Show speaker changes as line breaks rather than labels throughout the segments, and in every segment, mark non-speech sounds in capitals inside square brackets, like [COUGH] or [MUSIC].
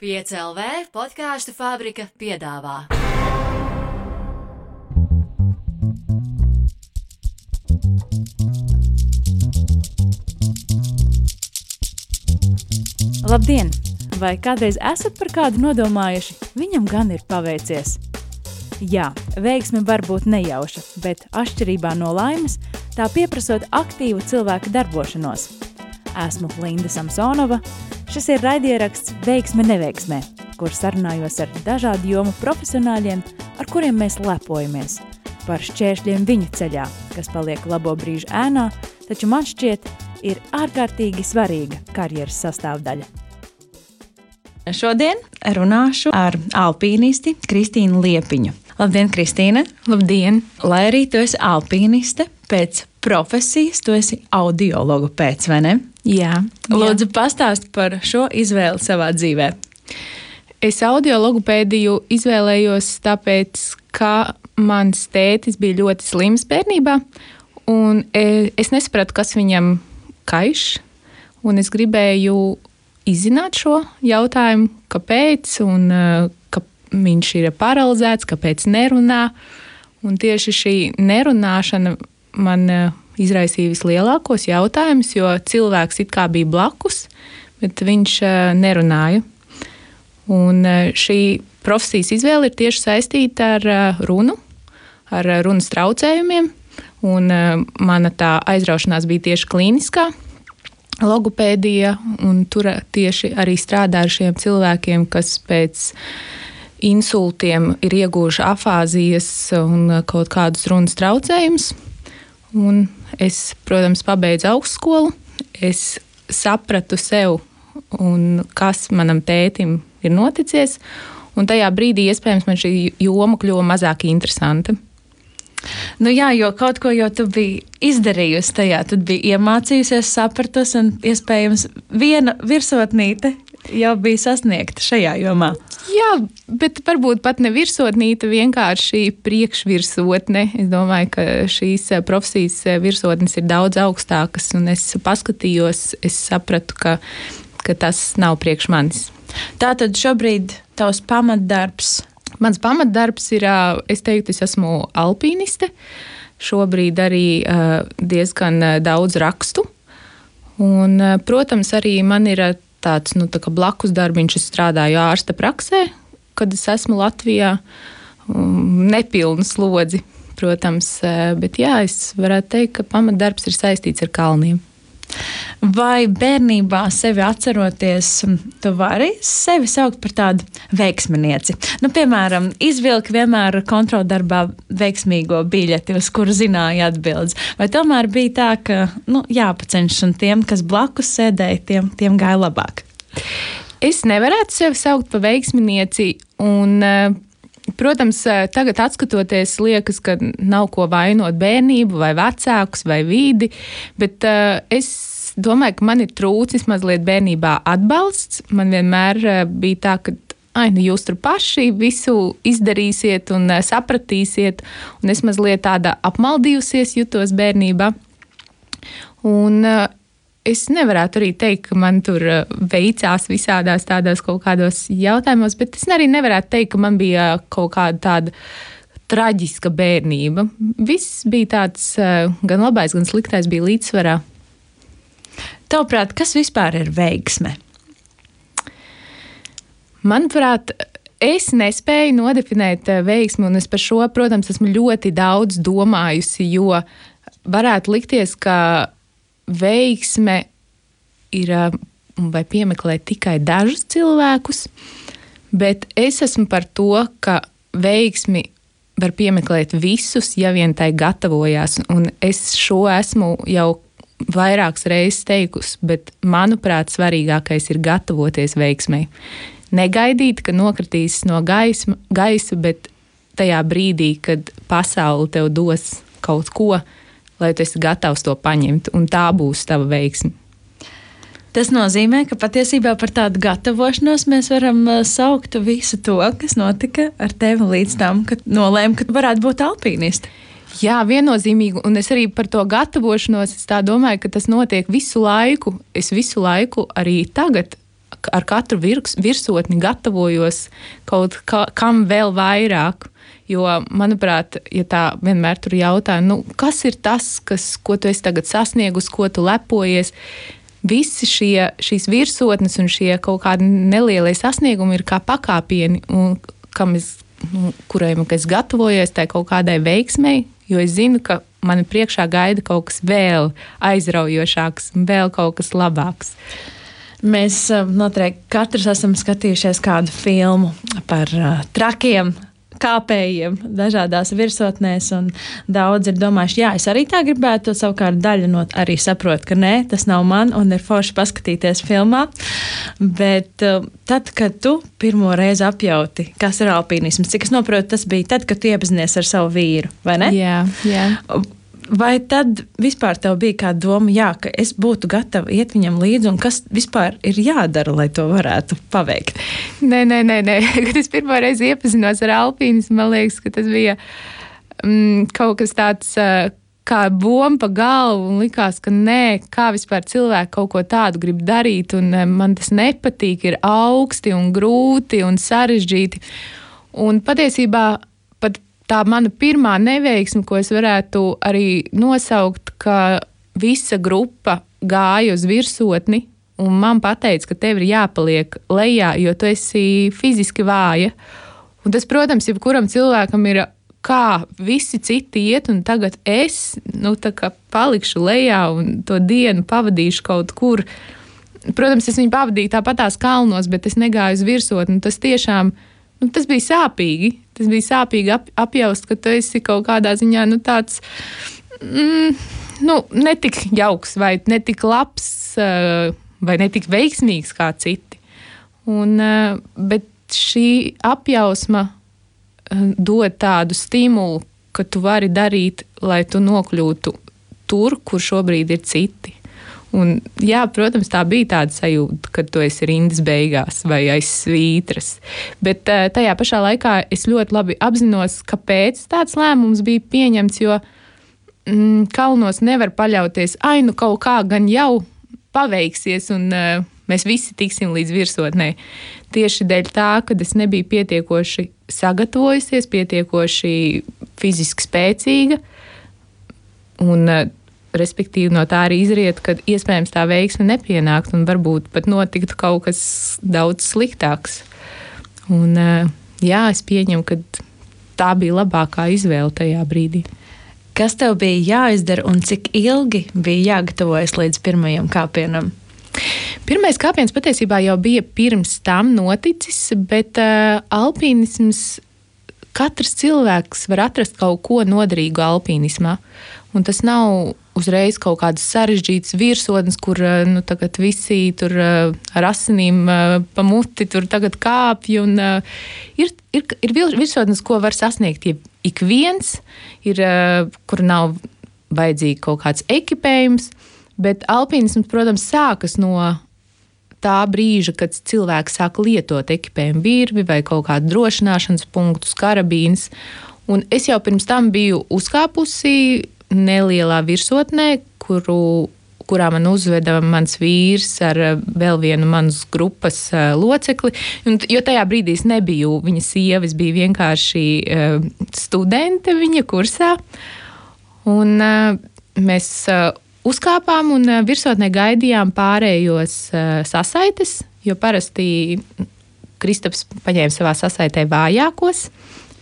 5LV podkāstu fabrika piedāvā.
Labdien! Vai kādreiz esat par kādu nodomājuši? Viņam gan ir paveicies. Jā, veiksme var būt nejauša, bet atšķirībā no laimes, tā pieprasot aktīvu cilvēku darbošanos. Esmu Linda Samsonova. Šis ir raidieraksts Veiksme neveiksmē, kur sarunājos ar dažādu jomu profesionāļiem, ar kuriem mēs lepojamies. Par šķēršļiem viņu ceļā, kas paliek labo brīžu ēnā, taču man šķiet, ir ārkārtīgi svarīga karjeras sastāvdaļa. Šodien runāšu ar alpīnisti Kristīnu Liepiņu. Labdien, Kristīne!
Labdien!
Lai arī tu esi alpīniste, pēc profesijas tu esi audiologu pēc, vai ne?
Jā.
Lūdzu, pastāst par šo izvēli savā dzīvē.
Es audiologu pēdīju izvēlējos tāpēc, ka mans tētis bija ļoti slims bērnībā, un e, es nesapratu, kas viņam kaiš, un es gribēju izzināt šo jautājumu, kāpēc, un e, ka viņš ir paralizēts, kāpēc nerunā. Un tieši šī nerunāšana man e, izraisīja vislielākos jautājumus, jo cilvēks it kā bija blakus, bet viņš nerunāja. Un šī profesijas izvēle ir tieši saistīta ar runu, ar runas traucējumiem. Un mana tā aizraušanās bija tieši klīniskā logopēdija, un tur tieši arī strādā ar šiem cilvēkiem, kas pēc insultiem ir ieguvuši afāzijas un kaut kādus runas traucējumus. Un es, protams, pabeidzu augstskolu. Es sapratu sev, kas manam tētim ir noticis. Un tajā brīdī, iespējams, man šī joma kļuva mazāk interesanta.
Nu jā, jo kaut ko jau tu biji izdarījusi tajā, tad biji iemācījusies, sapratusi, un iespējams viena virsotnīte jau bija sasniegta šajā jomā.
Jā, bet varbūt pat ne virsotnīte, vienkārši priekšvirsotne. Es domāju, ka šīs eh, profesijas eh, virsotnes ir daudz augstākas, un es paskatījos, es sapratu, ka, ka tas nav priekš manis.
Tātad šobrīd tavs pamatdarbs.
Mans pamatdarbs ir, es teiktu, es esmu alpīniste. Šobrīd arī diezgan daudz rakstu. Un, protams, arī man ir tāds nu, tā blakus darbiņš. Es strādāju ārsta praksē, kad es esmu Latvijā. Nepilnu slodzi, protams, eh, bet jā, es varētu teikt, ka pamatdarbs ir saistīts ar kalniem.
Vai bērnībā sevi atceroties, tu vari sevi saukt par tādu veiksminieci? Nu, piemēram, izvilkt vienmēr kontroldarbā veiksmīgo biļeti, uz kuru zināja atbildes. Vai tomēr bija tā, ka nu, jāpacenšas un tiem, kas blakus sēdēja, tiem, tiem gāja labāk?
Es nevarētu sevi saukt par veiksminieci. Un, eh, Protams, eh, tagad skatoties, liekas, ka nav ko vainot bērnību, vai vecākus, vai vidi, bet uh, es domāju, ka man ir trūcis mazliet bērnībā atbalsts. Man vienmēr uh, bija tā, ka ai, nu jūs tur paši visu izdarīsiet un uh, sapratīsiet, un es mazliet tāda apmaldījusies jutos bērnībā. Un, uh, es nevarētu arī teikt, ka man tur uh, veicās visādās tādās kaut kādos jautājumos, bet es arī nevarētu teikt, ka man bija kaut kāda tāda traģiska bērnība. Viss bija tāds uh, gan labais, gan sliktais, bija līdzsvarā.
Tavuprāt, kas vispār ir veiksme?
Manuprāt, es nespēju nodefinēt uh, veiksmi, un es par šo, protams, esmu ļoti daudz domājusi, jo varētu likties, ka veiksme ir vai piemeklēt tikai dažus cilvēkus, bet es esmu par to, ka veiksmi var piemeklēt visus, ja vien tai gatavojās. Un es šo esmu jau vairākas reizes teikusi, bet manuprāt, svarīgākais ir gatavoties veiksmei. Negaidīt, ka nokritīs no gaisma, gaisa, bet tajā brīdī, kad pasaule tev dos kaut ko, lai tu esi gatavs to paņemt, un tā būs tava veiksme.
Tas nozīmē, ka patiesībā par tādu gatavošanos mēs varam uh, saukt visu to, kas notika ar tevi līdz tam, kad nolēma, ka varētu būt alpīnisti.
Jā, viennozīmīgi, un es arī par to gatavošanos domāju, ka tas notiek visu laiku. Es visu laiku arī tagad ar katru virs, virsotni gatavojos kaut kā, kam vēl vairāk. Jo, manuprāt, ja tā vienmēr tur jautā, nu, kas ir tas, kas, ko tu esi tagad sasniegusi, ko tu lepojies, visi šie, šīs virsotnes un šie kaut kādi nelielie sasniegumi ir kā pakāpieni, un kam es, nu, kuriem es gatavojos, tai kaut kādai veiksmei, jo es zinu, ka man priekšā gaida kaut kas vēl aizraujošāks, vēl kaut kas labāks.
Mēs eh, noteikti katrs esam skatījušies kādu filmu par uh, trakiem kāpējiem dažādās virsotnēs. Daudz ir domājuši, jā, es arī tā gribētu. Savukārt daļa no arī saprot, ka nē, tas nav man un ir forši paskatīties filmā. Bet uh, tad, kad tu pirmo reizi apjauti, kas ir alpīnisms, cik es saprotu, tas bija tad, kad tu iepazinies ar savu vīru, vai ne?
Jā, jā.
Vai tad vispār tev bija kāda doma, jā, ka es būtu gatava iet viņam līdzi, un kas vispār ir jādara, lai to varētu paveikt?
Nē, nē, nē, nē. [LAUGHS] kad es pirmo reizi iepazinos ar alpīnismu, man liekas, ka tas bija mm, kaut kas tāds. Uh, kā bomba pa galvu, un likās, ka nē, kā vispār cilvēki kaut ko tādu grib darīt, un man tas nepatīk, ir augsti un grūti un sarežģīti. Un patiesībā tā mana pirmā neveiksme, ko es varētu arī nosaukt, ka visa grupa gāja uz virsotni. Un man teica, ka tev ir jāpaliek lejā, jo tu esi fiziski vāja. Un tas, protams, jebkuram cilvēkam ir kā visi citi iet, un tagad es nu, palikšu lejā un to dienu pavadīšu kaut kur. Protams, es viņu pavadīju tāpatās kalnos, bet es negāju uz virsotni. Tas tiešām nu, tas bija sāpīgi tas bija sāpīgi ap, apjaust, ka tu esi kaut kādā ziņā nu, tāds. Mm, nu, netik jauks, vai netik labs, uh, vai netik veiksmīgs kā citi. Un, uh, bet šī apjausma uh, dod tādu stimulu, ka tu vari darīt, lai tu nokļūtu tur, kur šobrīd ir citi. Un, jā, protams, tā bija tāda sajūta, ka tu esi rindas beigās vai aiz svītras. Bet uh, tajā pašā laikā es ļoti labi apzinos, kāpēc tāds lēmums bija pieņemts. Jo mm, kalnos nevar paļauties, ai, nu kaut kā gan jau paveiksies, un uh, mēs visi tiksim līdz virsotnē. Tieši dēļ tā, ka es nebiju pietiekoši sagatavojusies, pietiekoši fiziski spēcīga. Un, uh, Respektīvi, no tā arī izriet, ka iespējams tā veiksme nepienākt un varbūt pat notiktu kaut kas daudz sliktāks. Un, eh, jā, es pieņemu, ka tā bija labākā izvēle tajā brīdī.
Kas tev bija jāizdara un cik ilgi bija jāgatavojas līdz pirmajam kāpienam?
Pirmais kāpiens patiesībā jau bija pirms tam noticis, bet uh, alpīnisms katrs cilvēks var atrast kaut ko noderīgu alpīnismā. Un tas nav uzreiz kaut kādas sarežģītas virsotnes, kur eh, nu, visi tur eh, ar asinīm eh, pa muti tur tagad kāpj. Un, ir, ir, ir virsotnes, ko var sasniegt ja ik viens, ir, kur nav vajadzīgs kaut kāds ekipējums, bet alpīnisms, protams, sākas no tā brīža, kad cilvēks sāk lietot ekipējumu virvi vai kaut kādu drošināšanas punktus, karabīnas. Un es jau pirms tam biju uzkāpusi nelielā virsotnē, kuru, kurā man uzveda mans vīrs ar eh, vēl vienu manas grupas uh, locekli. Un, jo tajā brīdī es nebiju viņa sieva, es biju vienkārši uh, studente viņa kursā. Un, mēs uzkāpām un virsotnē gaidījām pārējos sasaites, jo parasti Kristaps paņēma savā sasaitē vājākos.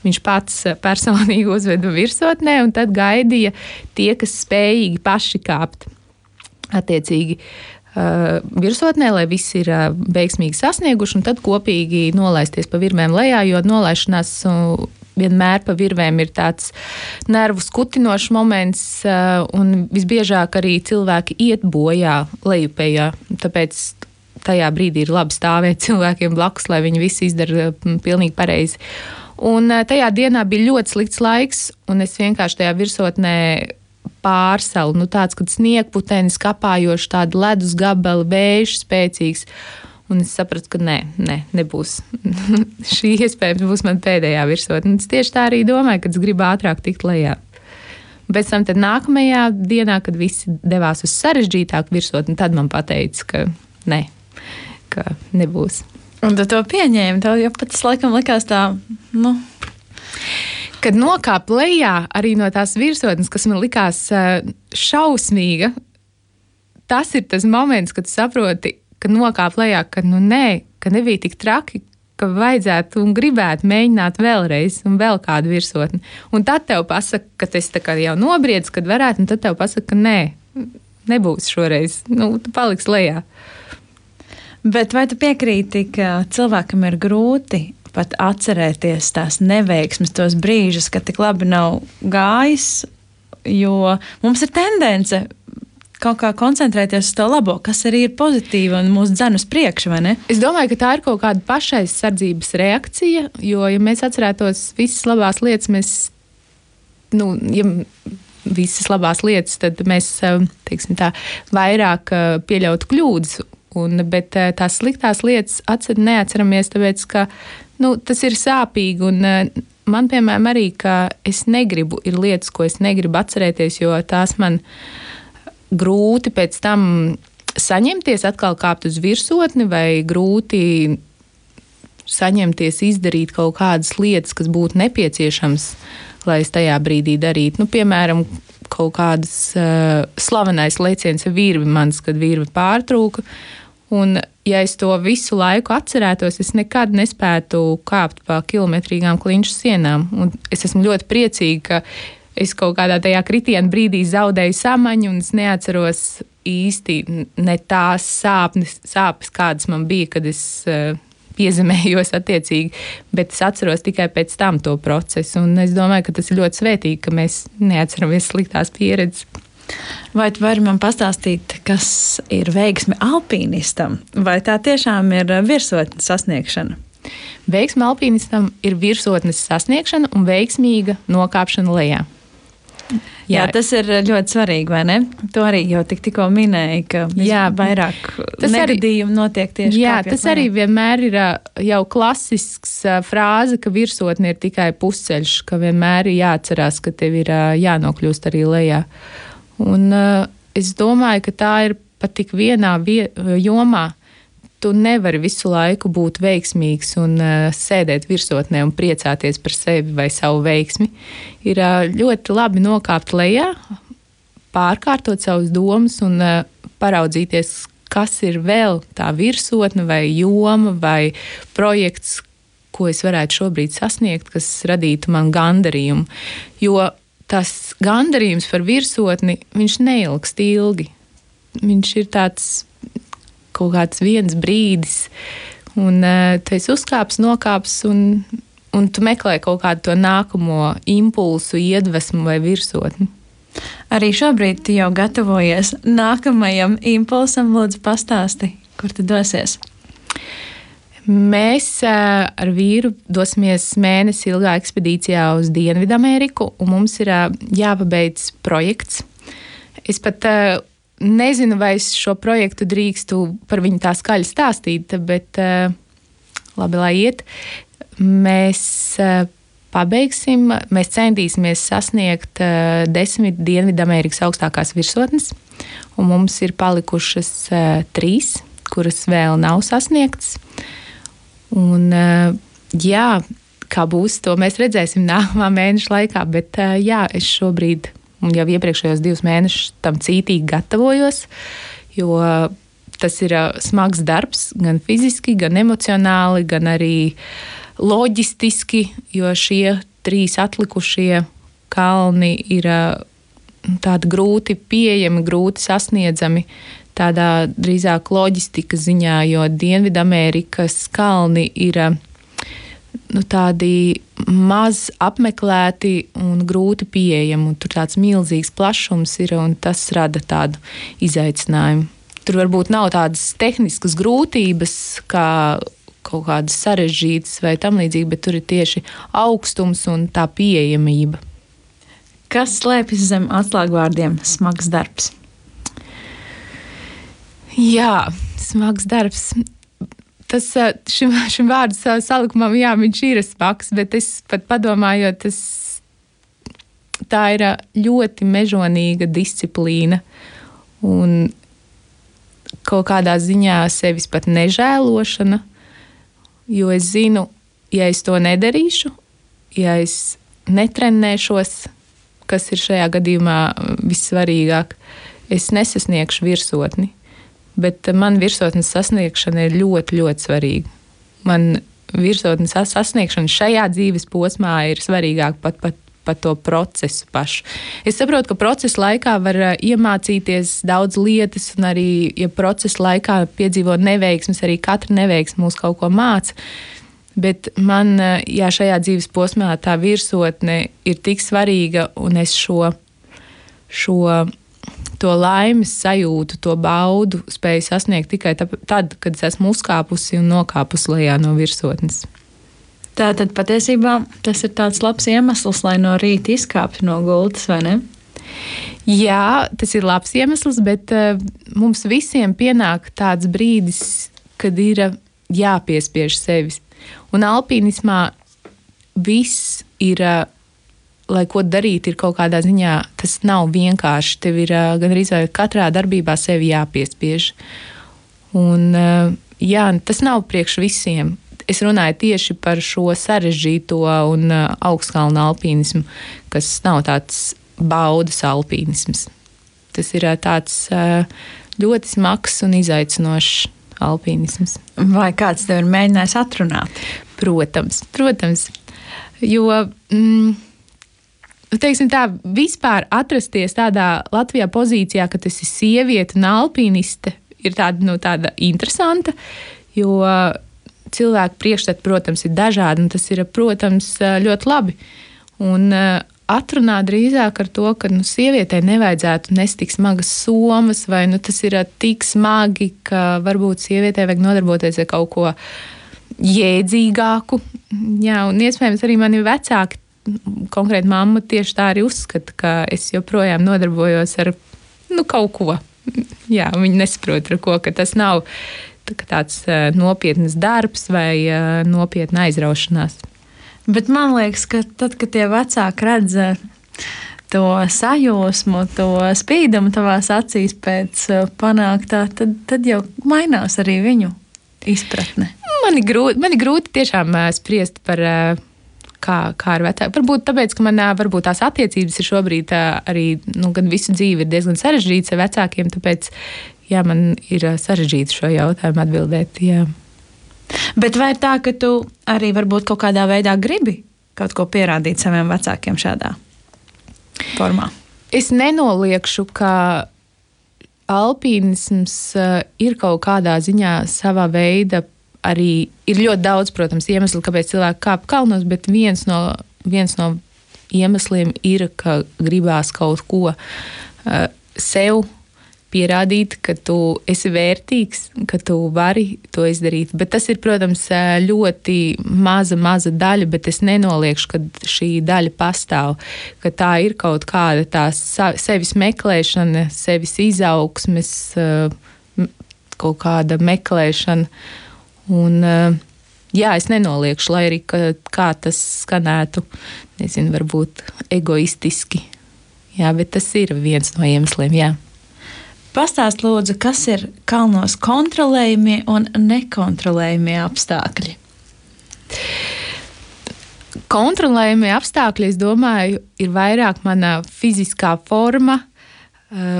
Viņš pats eh, personīgi [LAUGHS] uzveda virsotnē, un tad gaidīja tie, kas spējīgi paši kāpt. Attiecīgi, uh, virsotnē, lai visi ir uh, veiksmīgi sasnieguši, un tad kopīgi nolaisties pa virvēm lejā, jo nolaišanās vienmēr pa virvēm ir tāds nervu skutinošs moments, un visbiežāk arī cilvēki iet bojā lejupējā. Tāpēc tajā brīdī ir labi stāvēt [LAUGHS] cilvēkiem blakus, lai viņi visi izdara pilnīgi pareizi. Un eh, tajā dienā bija ļoti slikts laiks, un es vienkārši tajā virsotnē pārsalu, nu tāds, kad sniegputenis kapājoši, tāda ledus gabali, vējš spēcīgs. Un es sapratu, ka nē, nē nebūs. [LAUGHS] Šī iespējams būs mana pēdējā virsotne. Es tieši tā arī domāju, ka es gribu ātrāk tikt lejā. Pēc tam nākamajā dienā, kad visi devās uz sarežģītāku virsotni, tad man teica, ka nē, ka nebūs.
Un tu to pieņēmi. Tev jau pats laikam likās tā, nu.
Kad nokāpa lejā arī no tās virsotnes, kas man likās eh, šausmīga, tas ir tas moments, kad saproti, ka nokāpa lejā, ka nu nē, ka nebija tik traki, ka vajadzētu un gribētu mēģināt vēlreiz, un vēl kādu virsotni. Un tad tev pasaka, ka tas jau nobriedz, kad varētu, un tad tev pasaka, ka nē, nebūs šoreiz. Nu, tu paliksi lejā.
Bet vai tu piekrīti, ka cilvēkam ir grūti pat atcerēties tās neveiksmes, tos brīžus, kad tik labi nav gājis? Jo mums ir tendence kaut kā koncentrēties uz to labo, kas arī ir pozitīvi un mūsu dzēnu uz priekšu, vai ne?
Es domāju, ka tā ir kaut kāda pašaizsardzības reakcija, jo, ja mēs atcerētos visas labās lietas, mēs, nu, ja visas labās lietas, tad mēs, teiksim tā, vairāk pieļautu kļūdas Un, bet eh, tās sliktās lietas atcer, neatceramies, tāpēc ka nu, tas ir sāpīgi. Un, eh, man, piemēram, arī, ka es negribu, ir lietas, ko es negribu atcerēties, jo tās man grūti pēc tam saņemties, atkal kāpt uz virsotni, vai grūti saņemties, izdarīt kaut kādas lietas, kas būtu nepieciešamas, lai es tajā brīdī darītu. Nu, piemēram, kaut kādas uh, slavenais leciens ar vīru mans, kad vīri pārtrūka. Un, ja es to visu laiku atcerētos, es nekad nespētu kāpt pa kilometrīgām klinšu sienām. Un es esmu ļoti priecīga, ka es kaut kādā tajā kritiena brīdī zaudēju samaņu, un es neatceros īsti ne tās sāpes, sāpes kādas man bija, kad es uh, piezemējos attiecīgi, bet es atceros tikai pēc tam to procesu. Un es domāju, ka tas ir ļoti svētīgi, ka mēs neatceramies sliktās pieredzes.
Vai tu vari man pastāstīt, kas ir veiksme alpīnistam? Vai tā tiešām ir virsotnes sasniegšana?
Veiksme alpīnistam ir virsotnes sasniegšana un veiksmīga nokāpšana lejā.
Jā, jā, tas ir ļoti svarīgi, vai ne? To arī jau tik, tikko minēja, ka jā, vairāk negadījumu notiek tieši
Jā, tas lejā. arī vienmēr ir jau klasisks frāze, ka virsotne ir tikai pusceļš, ka vienmēr ir jāatcerās, ka tev ir jānokļūst arī lejā. Un es domāju, ka tā ir pat tik vienā jomā tu nevari visu laiku būt veiksmīgs un uh, sēdēt virsotnē un priecāties par sevi vai savu veiksmi. Ir uh, ļoti labi nokāpt lejā, pārkārtot savus domas un uh, paraudzīties, kas ir vēl tā virsotne vai joma vai projekts, ko es varētu šobrīd sasniegt, kas radītu man gandarījumu. Jo tas gandarījums par virsotni, viņš neilgst ilgi. Viņš ir tāds kaut kāds viens brīdis, un uh, tu esi uzkāpis, nokāpis, un, un tu meklē kaut kādu to nākamo impulsu, iedvesmu vai virsotni.
Arī šobrīd jau gatavojies nākamajam impulsam, lūdzu, pastāsti, kur tu dosies.
Mēs uh, ar vīru dosimies mēnesi ilgā ekspedīcijā uz Dienvidameriku, un mums ir uh, jāpabeidz projekts. Es pat uh, nezinu, vai es šo projektu drīkstu par viņu tā skaļi stāstīt, bet uh, labi, lai iet. Mēs uh, pabeigsim, mēs centīsimies sasniegt uh, desmit Dienvidamerikas augstākās virsotnes, un mums ir palikušas uh, trīs, kuras vēl nav sasniegtas. Un, uh, jā, kā būs, to mēs redzēsim [LAUGHS] nākamā mēneša laikā, bet uh, jā, es šobrīd jau iepriekšējos divus mēnešus tam cītīgi gatavojos, jo tas ir smags darbs, gan fiziski, gan emocionāli, gan arī loģistiski, jo šie trīs atlikušie kalni ir tādi grūti pieejami, grūti sasniedzami. Tādā drīzāk loģistikas ziņā, jo Dienvidamerikas kalni ir nu, tādi maz apmeklēti un grūti pieejami. Tur tāds milzīgs plašums ir un tas rada tādu izaicinājumu. Tur varbūt nav tādas tehniskas grūtības, kā kaut kādas sarežģītas vai tam līdzīgi, bet tur ir tieši augstums un tā pieejamība.
Kas slēpjas zem atslēgvārdiem smags darbs?
Jā, smags darbs tas šim, [LAUGHS] šim vārdu salikumam, jā, viņš ir spēks, bet es pat padomāju, tas tā ir ļoti mežonīga disciplīna. Un kaut kādā ziņā sevis pat nežēlošana, jo es zinu, ja es to nedarīšu, ja es netrenēšos, kas ir šajā gadījumā vissvarīgāk, es nesasniegšu virsotni. Bet man virsotnes sasniegšana ir ļoti, ļoti svarīga. Man virsotnes sasniegšana šajā dzīves posmā ir svarīgāka pat, pat par to procesu pašu. Es saprotu, ka procesa laikā var uh, iemācīties daudz lietas, un arī, ja procesa laikā piedzīvo neveiksmes, arī katra neveiksme mūs kaut ko māca. Bet man, uh, jā, šajā dzīves posmā tā virsotne ir tik svarīga, un es šo, šo to laimes sajūtu, to baudu spēju sasniegt tikai tad, kad es esmu uzkāpusi un nokāpusi lejā no virsotnes.
Tā tad patiesībā tas ir tāds labs iemesls, lai no rīta izkāptu no gultas, vai ne?
Jā, tas ir labs iemesls, bet uh, mums visiem pienāk tāds brīdis, kad ir uh, jāpiespiež sevis. Un alpīnismā viss ir, uh, lai ko darīt, ir kaut kādā ziņā, tas nav vienkārši. Tev ir uh, gan arī katrā darbībā sevi jāpiespiež. Un, uh, jā, tas nav priekš visiem es runāju tieši par šo sarežģīto un uh, augstkalnu alpīnismu, kas nav tāds baudas alpīnisms. Tas ir uh, tāds uh, ļoti smags un izaicinošs alpīnisms.
Vai kāds tev ir mēģinājis atrunāt?
Protams, protams. Jo, mm, teiksim tā, vispār atrasties tādā Latvijā pozīcijā, ka tas ir sieviete un alpīniste, ir tāda, nu, tāda interesanta, jo cilvēku priekšstati, protams, ir dažādi, un tas ir, protams, ļoti labi. Un, atrunā drīzāk ar to, ka nu, sievietei nevajadzētu nest tik smagas somas, vai nu, tas ir tik smagi, ka varbūt sievietei vajag nodarboties ar kaut ko jēdzīgāku. Jā, un iespējams arī mani vecāki, konkrēti mamma, tieši tā arī uzskata, ka es joprojām nodarbojos ar nu, kaut ko. Jā, viņi nesaprot, ar ko tas nav tāds nopietns darbs vai nopietna aizraušanās.
Bet man liekas, ka tad, kad tie vecāki redz to sajūsmu, to spīdumu tavās acīs pēc panāktā, tad, tad jau mainās arī viņu izpratne.
Man ir grūti, man ir grūti tiešām spriest par kā, kā ar vecāku. Varbūt tāpēc, ka man varbūt tās attiecības ir šobrīd arī nu, gan visu dzīvi ir diezgan sarežģītas ar vecākiem, tāpēc jā, man ir sarežģīti šo jautājumu atbildēt. Jā.
Bet vai ir tā, ka tu arī varbūt kaut kādā veidā gribi kaut ko pierādīt saviem vecākiem šādā formā?
Es nenoliekšu, ka alpīnisms ir kaut kādā ziņā savā veidā arī ir ļoti daudz, protams, iemeslu, kāpēc cilvēki kāp kalnos, bet viens no, viens no iemesliem ir, ka gribās kaut ko uh, sev pierādīt, ka tu esi vērtīgs, ka tu vari to izdarīt. Bet tas ir, protams, ļoti maza, maza daļa, bet es nenoliekšu, ka šī daļa pastāv, ka tā ir kaut kāda tā sevis meklēšana, sevis izaugsmes, kaut kāda meklēšana. Un, jā, es nenoliekšu, lai arī kā tas skanētu, nezinu, varbūt egoistiski. Jā, bet tas ir viens no iemesliem. Jā.
Pastāst, lūdzu, kas ir kalnos kontrolējumie un nekontrolējumie apstākļi?
Kontrolējumie apstākļi, es domāju, ir vairāk mana fiziskā forma. Eh,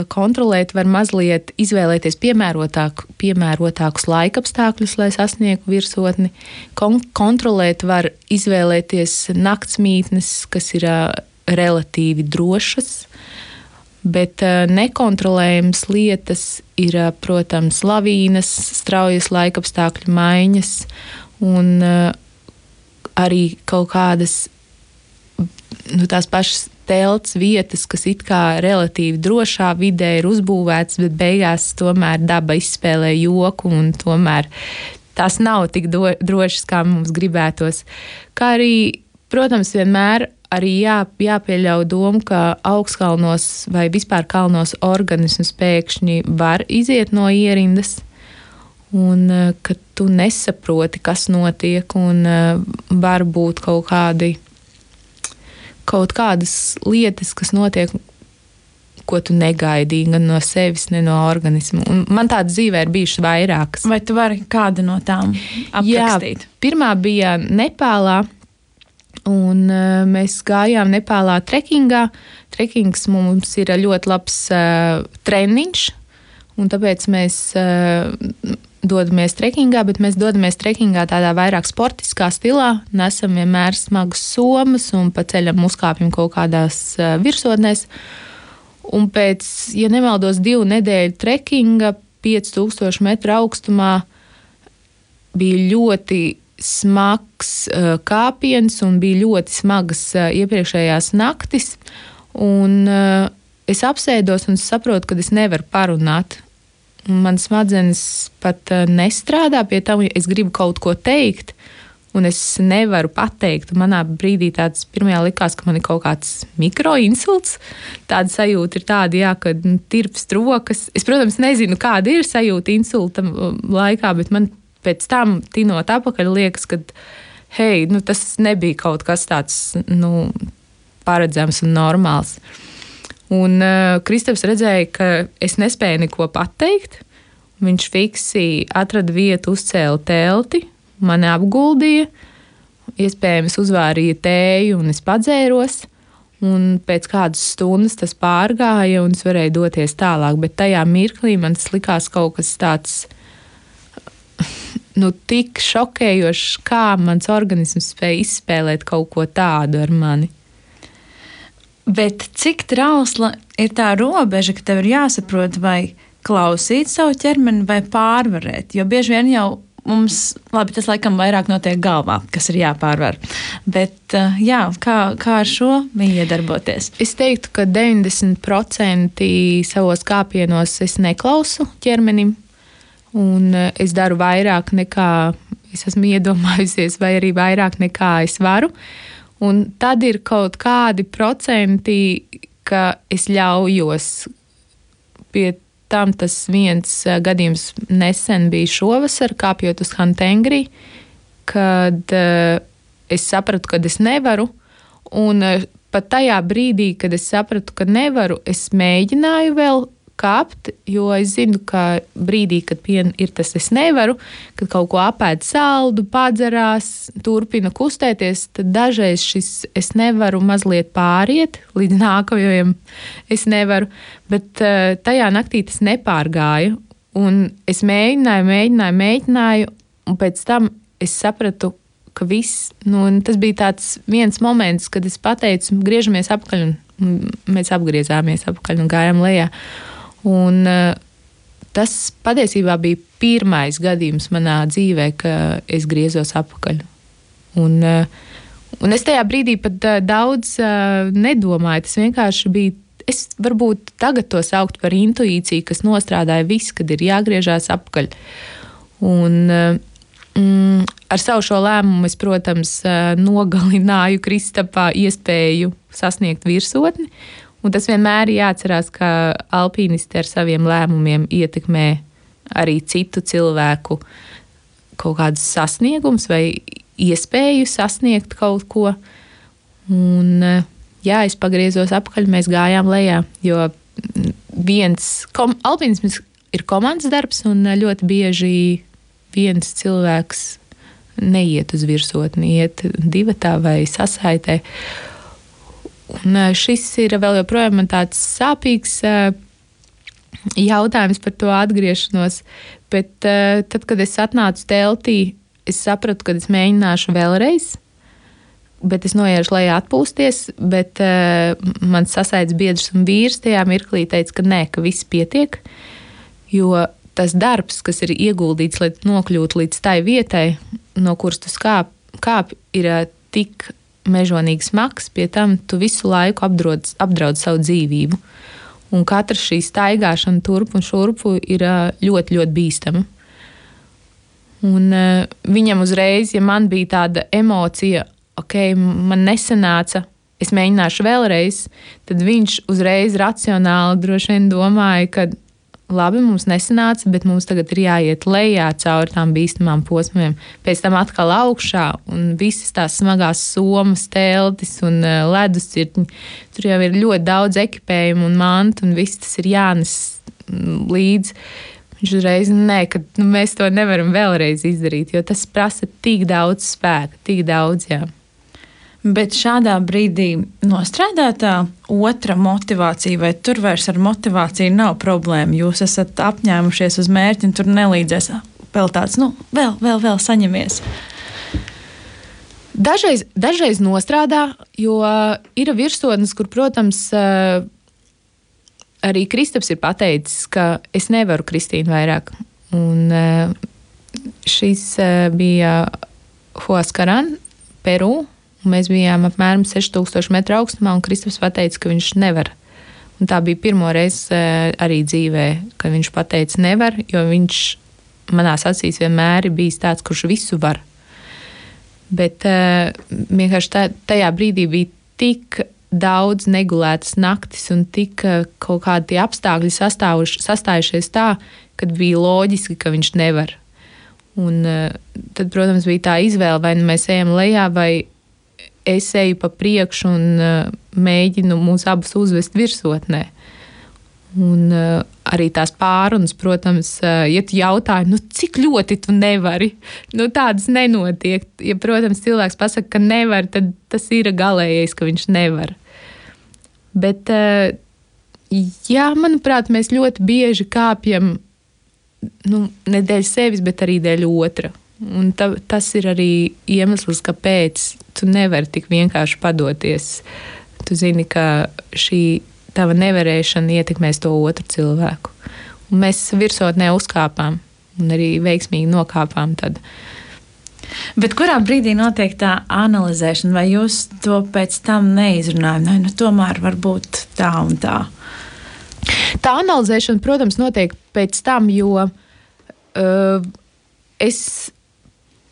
kontrolēt var mazliet izvēlēties piemērotāk, piemērotākus laikapstākļus, lai sasniegtu virsotni. Kon kontrolēt var izvēlēties naktsmītnes, kas ir uh, relatīvi drošas. Bet uh, nekontrolējamas lietas ir, uh, protams, lavīnas, straujas laikapstākļu maiņas un arī kaut kādas nu, tās pašas telts vietas, kas it kā relatīvi drošā vidē ir uzbūvētas, bet beigās tomēr daba izspēlē joku un tomēr tās nav tik do, drošas, kā mums gribētos. Kā arī, protams, vienmēr arī jā, jāpieļauj doma, ka augstkalnos vai vispār kalnos organisms pēkšņi var iziet no ierindas. Un eh, ka tu nesaproti, kas notiek, un uh, var būt kaut kādi, kaut kādas lietas, kas notiek, ko tu negaidīji gan no sevis, ne no organisma. Un man tādas dzīvē ir bijušas vairākas.
Vai tu vari kādu no tām aprakstīt?
Jā, pirmā bija Nepālā. Un, uh, mēs gājām Nepālā trekingā. Trekings mums ir ļoti labs uh, treniņš, un tāpēc mēs uh, dodamies trekingā, bet mēs dodamies trekingā tādā vairāk sportiskā stilā. Nesam vienmēr smagas somas un pa ceļam uzkāpjam kaut kādās virsotnēs. Un pēc, ja nemaldos, divu nedēļu trekinga 5000 metru augstumā bija ļoti smags kāpiens un bija ļoti smagas iepriekšējās naktis. Un, es apsēdos un saprotu, ka es nevaru parunāt. Manas smadzenes pat uh, nestrādā pie tā, ja es gribu kaut ko teikt. Un es nevaru pateikt. Manā brīdī tāds pirmajā likās, ka man ir kaut kāds mikroinsults. Tāda sajūta ir tāda, jā, ka nu, tirpst rokas. Es, protams, nezinu, kāda ir sajūta insulta laikā, bet man pēc tam tinot apakaļ, liekas, ka hei, nu, tas nebija kaut kas tāds nu, paredzams un normāls. Un uh, Kristaps redzēja, ka es nespēju neko pateikt. Viņš fiksi atrada vietu, uzcēla telti, mani apguldīja, iespējams, uzvārīja tēju, un es padzēros. Un pēc kādas stundas tas pārgāja, un es varēju doties tālāk. Bet tajā mirklī man tas likās kaut kas tāds nu, tik šokējošs, kā mans organisms spēja izspēlēt kaut ko tādu ar mani.
Bet cik trausla ir tā robeža, ka tev ir jāsaprot, vai klausīt savu ķermeni, vai pārvarēt? Jo bieži vien jau mums, labi, tas laikam vairāk notiek galvā, kas ir jāpārvar. Bet eh, jā, kā, kā ar šo viņa iedarboties?
Es teiktu, ka 90% savos kāpienos es neklausu ķermenim un eh, es daru vairāk nekā es esmu iedomājusies, vai arī vairāk nekā es varu. Un tad ir kaut kādi procenti, ka es ļaujos pie tam. Tas viens eh, gadījums nesen bija šovasar, kāpjot uz Hantengri, kad uh, es sapratu, ka es nevaru. Un uh, pat tajā brīdī, kad es sapratu, ka nevaru, es mēģināju vēl kāpt, jo es zinu, ka brīdī, kad piena ir tas, es nevaru, kad kaut ko apēd saldu, padzerās, turpina kustēties, tad dažreiz šis es nevaru mazliet pāriet līdz nākamajam. Es nevaru, bet uh, tajā naktī tas nepārgāja. Un es mēģināju, mēģināju, mēģināju, un pēc tam es sapratu, ka viss, nu, tas bija viens moments, kad es pateicu, griežamies apakaļ, un mēs apgriezāmies apakaļ un gājām lejā. Un, uh, tas patiesībā bija pirmais gadījums manā dzīvē, ka es griezos atpakaļ. Un, uh, un es tajā brīdī pat uh, daudz nedomāju. Tas vienkārši bija. Es varbūt tagad to sauktu par intuīciju, kas nostrādāja viss, kad ir jāgriežās atpakaļ. Un, mm, ar savu šo lēmumu es, protams, nogalināju Kristapā iespēju sasniegt virsotni. Un tas vienmēr ir jāatcerās, ka alpīnisti ar saviem lēmumiem ietekmē arī citu cilvēku kaut kādus sasniegumus vai iespēju sasniegt kaut ko. Un, jā, es pagriezos apakaļ, mēs gājām lejā, jo viens kom, alpīnisms ir komandas darbs, un ļoti bieži viens cilvēks neiet uz virsotni, iet divi tā vai sasaitē. Un šis ir vēl joprojām tāds sāpīgs jautājums par to atgriešanos. Bet tad, kad es atnācu teltī, es sapratu, ka es mēģināšu vēlreiz. Bet es noiešu lejā atpūsties, bet uh, mans sasaidzes biedrs un vīrs tajā mirklī teica, ka nē, ka viss pietiek. Jo tas darbs, kas ir ieguldīts, lai nokļūtu līdz tai vietai, no kuras tu kāp, kāp ir uh, tik mežonīgi smags, pie tam tu visu laiku apdraud, apdraud savu dzīvību. Un katra šī staigāšana turp un šurpu ir ļoti, ļoti bīstama. Un viņam uzreiz, ja man bija tāda emocija, ok, man nesanāca, es mēģināšu vēlreiz, tad viņš uzreiz racionāli droši vien domāja, ka labi, mums nesanāca, bet mums tagad ir jāiet lejā cauri tām bīstamām posmiem, pēc tam atkal augšā un visas tās smagās somas, teltis un uh, ledus cirkņi. Tur jau ir ļoti daudz ekipējumu un mantu, un viss tas ir jānes mm, līdzi. Viņš uzreiz nē, ka nu, mēs to nevaram vēlreiz izdarīt, jo tas prasa tik daudz spēka, tik daudz. Jā.
Bet šādā brīdī nostrādātā otra motivācija, vai tur vairs ar motivāciju nav problēma. Jūs esat apņēmušies uz mērķi, un tur nelīdzēs vēl tāds, nu, vēl, vēl, vēl saņemies.
Dažreiz, dažreiz nostrādā, jo ir virsotnes, kur, protams, arī Kristaps ir pateicis, ka es nevaru Kristīnu vairāk. Un šis bija Huaskaran, Peru Mēs bijām apmēram 6000 metru augstumā, un Kristaps teica, ka viņš nevar. Un tā bija pirmo reizi eh, arī dzīvē, kad viņš teica, nevar, jo viņš manās acīs vienmēr ir bijis tāds, kurš visu var. Bet uh, vienkārši tajā brīdī bija tik daudz negulētas naktis un tik uh, kaut kādi apstākļi sastājušies tā, ka bija loģiski, ka viņš nevar. Un, tad, protams, bija tā izvēle, vai nu mēs ejam lejā, vai es eju pa priekšu un uh, mēģinu mūs abus uzvest virsotnē. Un uh, arī tās pārunas, protams, uh, ja tu jautāji, nu, cik ļoti tu nevari, nu, tādas nenotiek. Ja, protams, cilvēks pasaka, ka nevar, tad tas ir galīgais, ka viņš nevar. Bet, uh, jā, manuprāt, mēs ļoti bieži kāpjam nu, ne dēļ sevis, bet arī dēļ otra. Un ta, tas ir arī iemesls, kāpēc tu nevari tik vienkārši padoties. Tu zini, ka šī tava nevarēšana ietekmēs to otru cilvēku. Un mēs virsotnē uzkāpām un arī veiksmīgi nokāpām. Tad.
Bet kurā brīdī notiek tā analizēšana, vai jūs to pēc tam neizrunājat? Nē, nu, tomēr var būt tā un tā.
Tā analizēšana, protams, notiek pēc tam, jo uh, es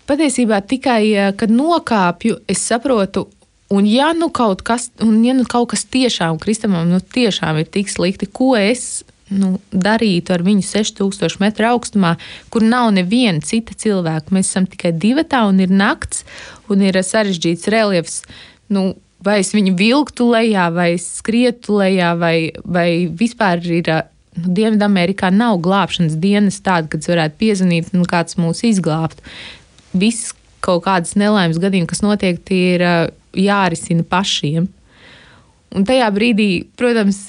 patiesībā tikai, eh, kad nokāpju, es saprotu, un ja nu kaut kas, un ja nu kaut kas tiešām Kristamam nu, tiešām ir tik slikti, ko es nu, darītu ar viņu 6000 metru augstumā, kur nav neviena cita cilvēka. Mēs esam tikai divi un ir nakts, un ir sarežģīts reliefs. Nu, vai es viņu vilktu lejā, vai skrietu lejā, vai, vai vispār ir. Nu, Dienvidamerikā nav glābšanas dienas tāda, kad varētu piezvanīt un kāds mūs izglābtu viss kaut kādas nelaimes gadījumi, kas notiek, tie ir jārisina pašiem. Un tajā brīdī, protams,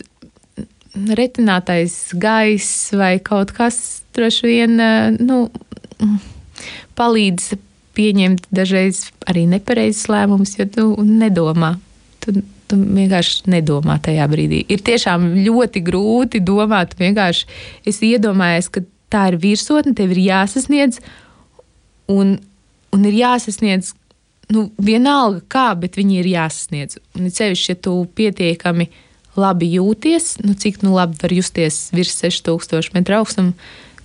retinātais gaiss vai kaut kas droši vien nu, palīdz pieņemt dažreiz arī nepareizes lēmumus, jo tu nedomā. Tu, tu vienkārši nedomā tajā brīdī. Ir tiešām ļoti grūti domāt. Vienkārši es iedomājos, ka tā ir virsotne, tev ir jāsasniedz. Un un ir jāsasniedz. Nu, vienalga, kā, bet viņi ir jāsasniedz. Un ir sevišķi, ja tu pietiekami labi jūties, nu, cik nu labi var justies virs 6000 metru augstuma,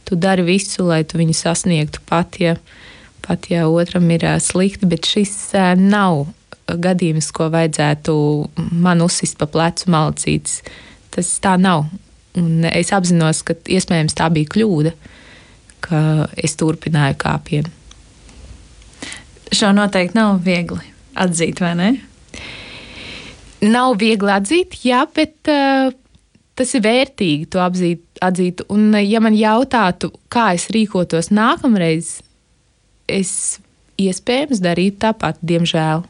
tu dari visu, lai tu viņu sasniegtu pat, ja, pat ja otram ir slikti. Bet šis nav gadījums, ko vajadzētu man uzsist pa plecu malcītis. Tas tā nav. Un es apzinos, ka iespējams tā bija kļūda, ka es turpināju kāpienu.
Šo noteikti nav viegli atzīt, vai ne?
Nav viegli atzīt, jā, bet uh, tas ir vērtīgi to apzīt, atzīt. Un, uh, ja man jautātu, kā es rīkotos nākamreiz, es iespējams darītu tāpat, diemžēl.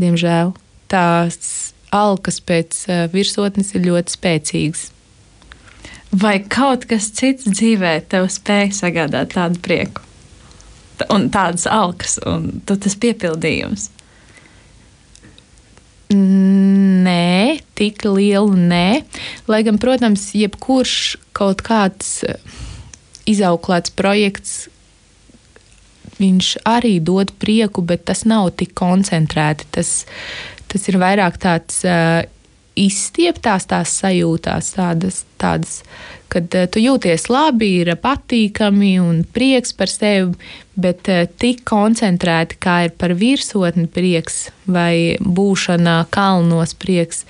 diemžēl. Tās alkas pēc uh, virsotnes ir ļoti spēcīgas.
Vai kaut kas cits dzīvē tev spēj sagādāt tādu prieku? Un tādas alkas, un tas piepildījums?
Nē, tik lielu nē. Lai gan, protams, jebkurš kaut kāds eh, izauklēts projekts, viņš arī dod prieku, bet tas nav tik koncentrēti. Tas, tas ir vairāk tāds uh, izstieptās tās sajūtās, tādas, tādas kad uh, tu jūties labi, ir patīkami un prieks par sevi, bet uh, tik koncentrēti, kā ir par virsotni prieks vai būšana kalnos prieks,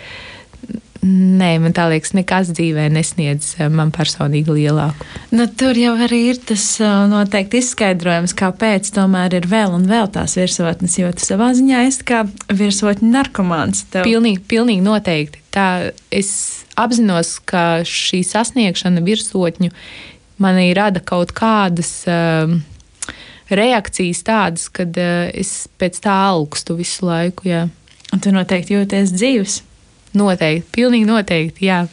Nē, man tā liekas, nekas dzīvē nesniedz eh, man personīgi lielāku.
Nu, tur jau arī ir tas eh, noteikti izskaidrojums, kāpēc tomēr ir vēl un vēl tās virsotnes, jo tu savā ziņā esi kā virsotņu narkomāns.
Tev... Pilnīgi, pilnīgi noteikti. Tā es apzinos, ka šī sasniegšana virsotņu manī rada kaut kādas. Uh, reakcijas tādas, kad uh, es pēc tā augstu visu laiku. Jā.
Un tu noteikti jūties dzīves.
Noteikti, pilnīgi noteikti, jā.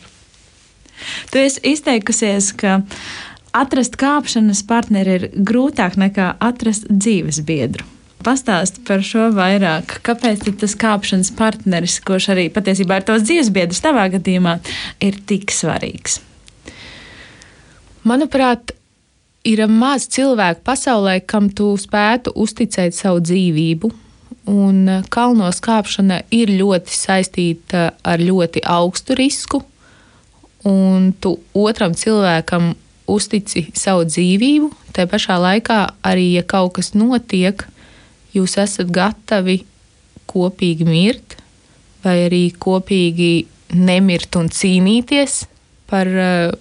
Tu esi izteikusies, ka atrast kāpšanas partneri ir grūtāk nekā atrast dzīves biedru. Pastāst par šo vairāk. Kāpēc tas kāpšanas partneris, kurš arī patiesībā ir tos dzīves biedrs tavā gadījumā, ir tik svarīgs?
Manuprāt, ir maz cilvēku pasaulē, kam tu spētu uzticēt savu dzīvību. Un kalnos kāpšana ir ļoti saistīta ar ļoti augstu risku, un tu otram cilvēkam uztici savu dzīvību. Tā pašā laikā arī, ja kaut kas notiek, jūs esat gatavi kopīgi mirt, vai arī kopīgi nemirt un cīnīties par uh,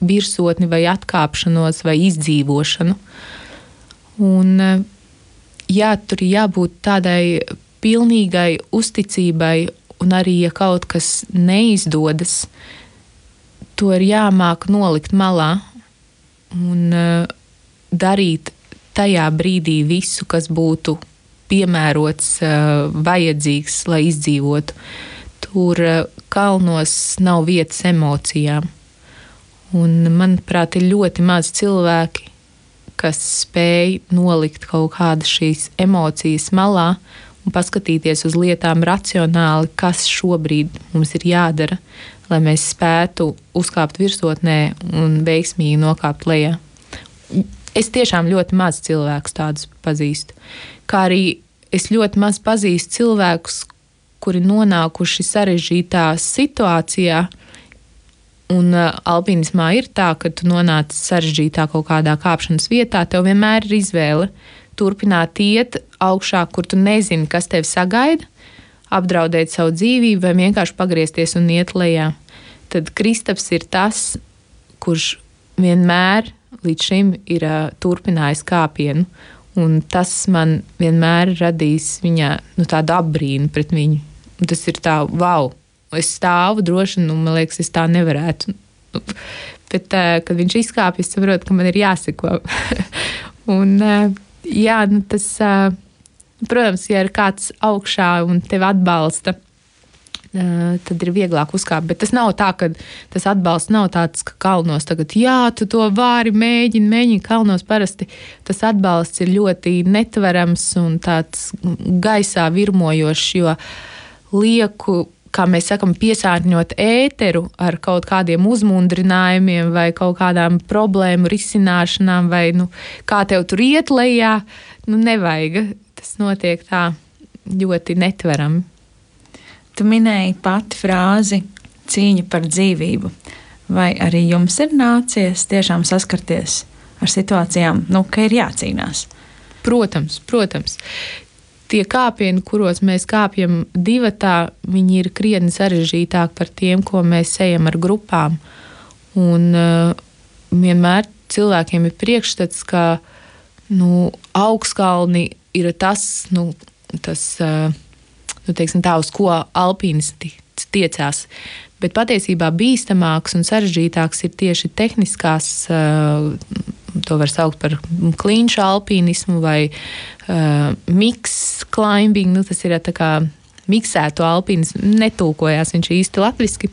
virsotni vai atkāpšanos vai izdzīvošanu. Un, eh, jā, tur ir jābūt tādai pilnīgai uzticībai, un arī, ja kaut kas neizdodas, to ir jāmāk nolikt malā un uh, darīt tajā brīdī visu, kas būtu piemērots, uh, vajadzīgs, lai izdzīvotu. Tur uh, kalnos nav vietas emocijām. Un, manuprāt, ir ļoti maz cilvēki, kas spēj nolikt kaut kādas šīs emocijas malā un paskatīties uz lietām racionāli, kas šobrīd mums ir jādara, lai mēs spētu uzkāpt virsotnē un veiksmīgi nokāpt lejā. Es tiešām ļoti maz cilvēkus tādus pazīstu. Kā arī es ļoti maz pazīstu cilvēkus, kuri nonākuši sarežģītā situācijā, Un uh, alpīnismā ir tā, ka tu nonāc sarežģītā kaut kādā kāpšanas vietā, tev vienmēr ir izvēle turpināt iet augšā, kur tu nezini, kas tevi sagaida, apdraudēt savu dzīvību vai vienkārši pagriezties un iet lejā. Tad Kristaps ir tas, kurš vienmēr līdz šim ir uh, turpinājis kāpienu. Un tas man vienmēr radīs viņā nu, tādu apbrīnu pret viņu. Un tas ir tā, wow, es stāvu droši, nu, man liekas, es tā nevarētu. Nu, bet, uh, kad viņš izkāpa, es saprotu, ka man ir jāseko. [LAUGHS] un, uh, jā, nu, tas, uh, protams, ja ir kāds augšā un tevi atbalsta, tad ir vieglāk uzkāpt. Bet tas nav tā, ka tas atbalsts nav tāds, ka kalnos tagad, jā, tu to vari, mēģini, mēģini. Kalnos parasti tas atbalsts ir ļoti netverams un tāds gaisā virmojošs, jo lieku kā mēs sakām, piesārņot ēteru ar kaut kādiem uzmundrinājumiem vai kaut kādām problēmu risināšanām, vai nu, kā tev tur iet lejā, nu, nevajag. Tas notiek tā ļoti netverami.
Tu minēji pati frāzi cīņa par dzīvību. Vai arī jums ir nācies tiešām saskarties ar situācijām, nu, ka ir jācīnās?
Protams, protams tie kāpieni, kuros mēs kāpjam divatā, viņi ir krietni sarežģītāki par tiem, ko mēs ejam ar grupām. Un uh, vienmēr cilvēkiem ir priekšstats, ka nu, augstkalni ir tas, nu, tas uh, nu, teiksim, tā, uz ko alpīnisti tiecās. Bet patiesībā bīstamāks un sarežģītāks ir tieši tehniskās, uh, to var saukt par klīņšu alpīnismu vai uh, mix climbing. Nu, tas ir tā kā miksēto alpīnismu, netulkojās viņš īsti latviski,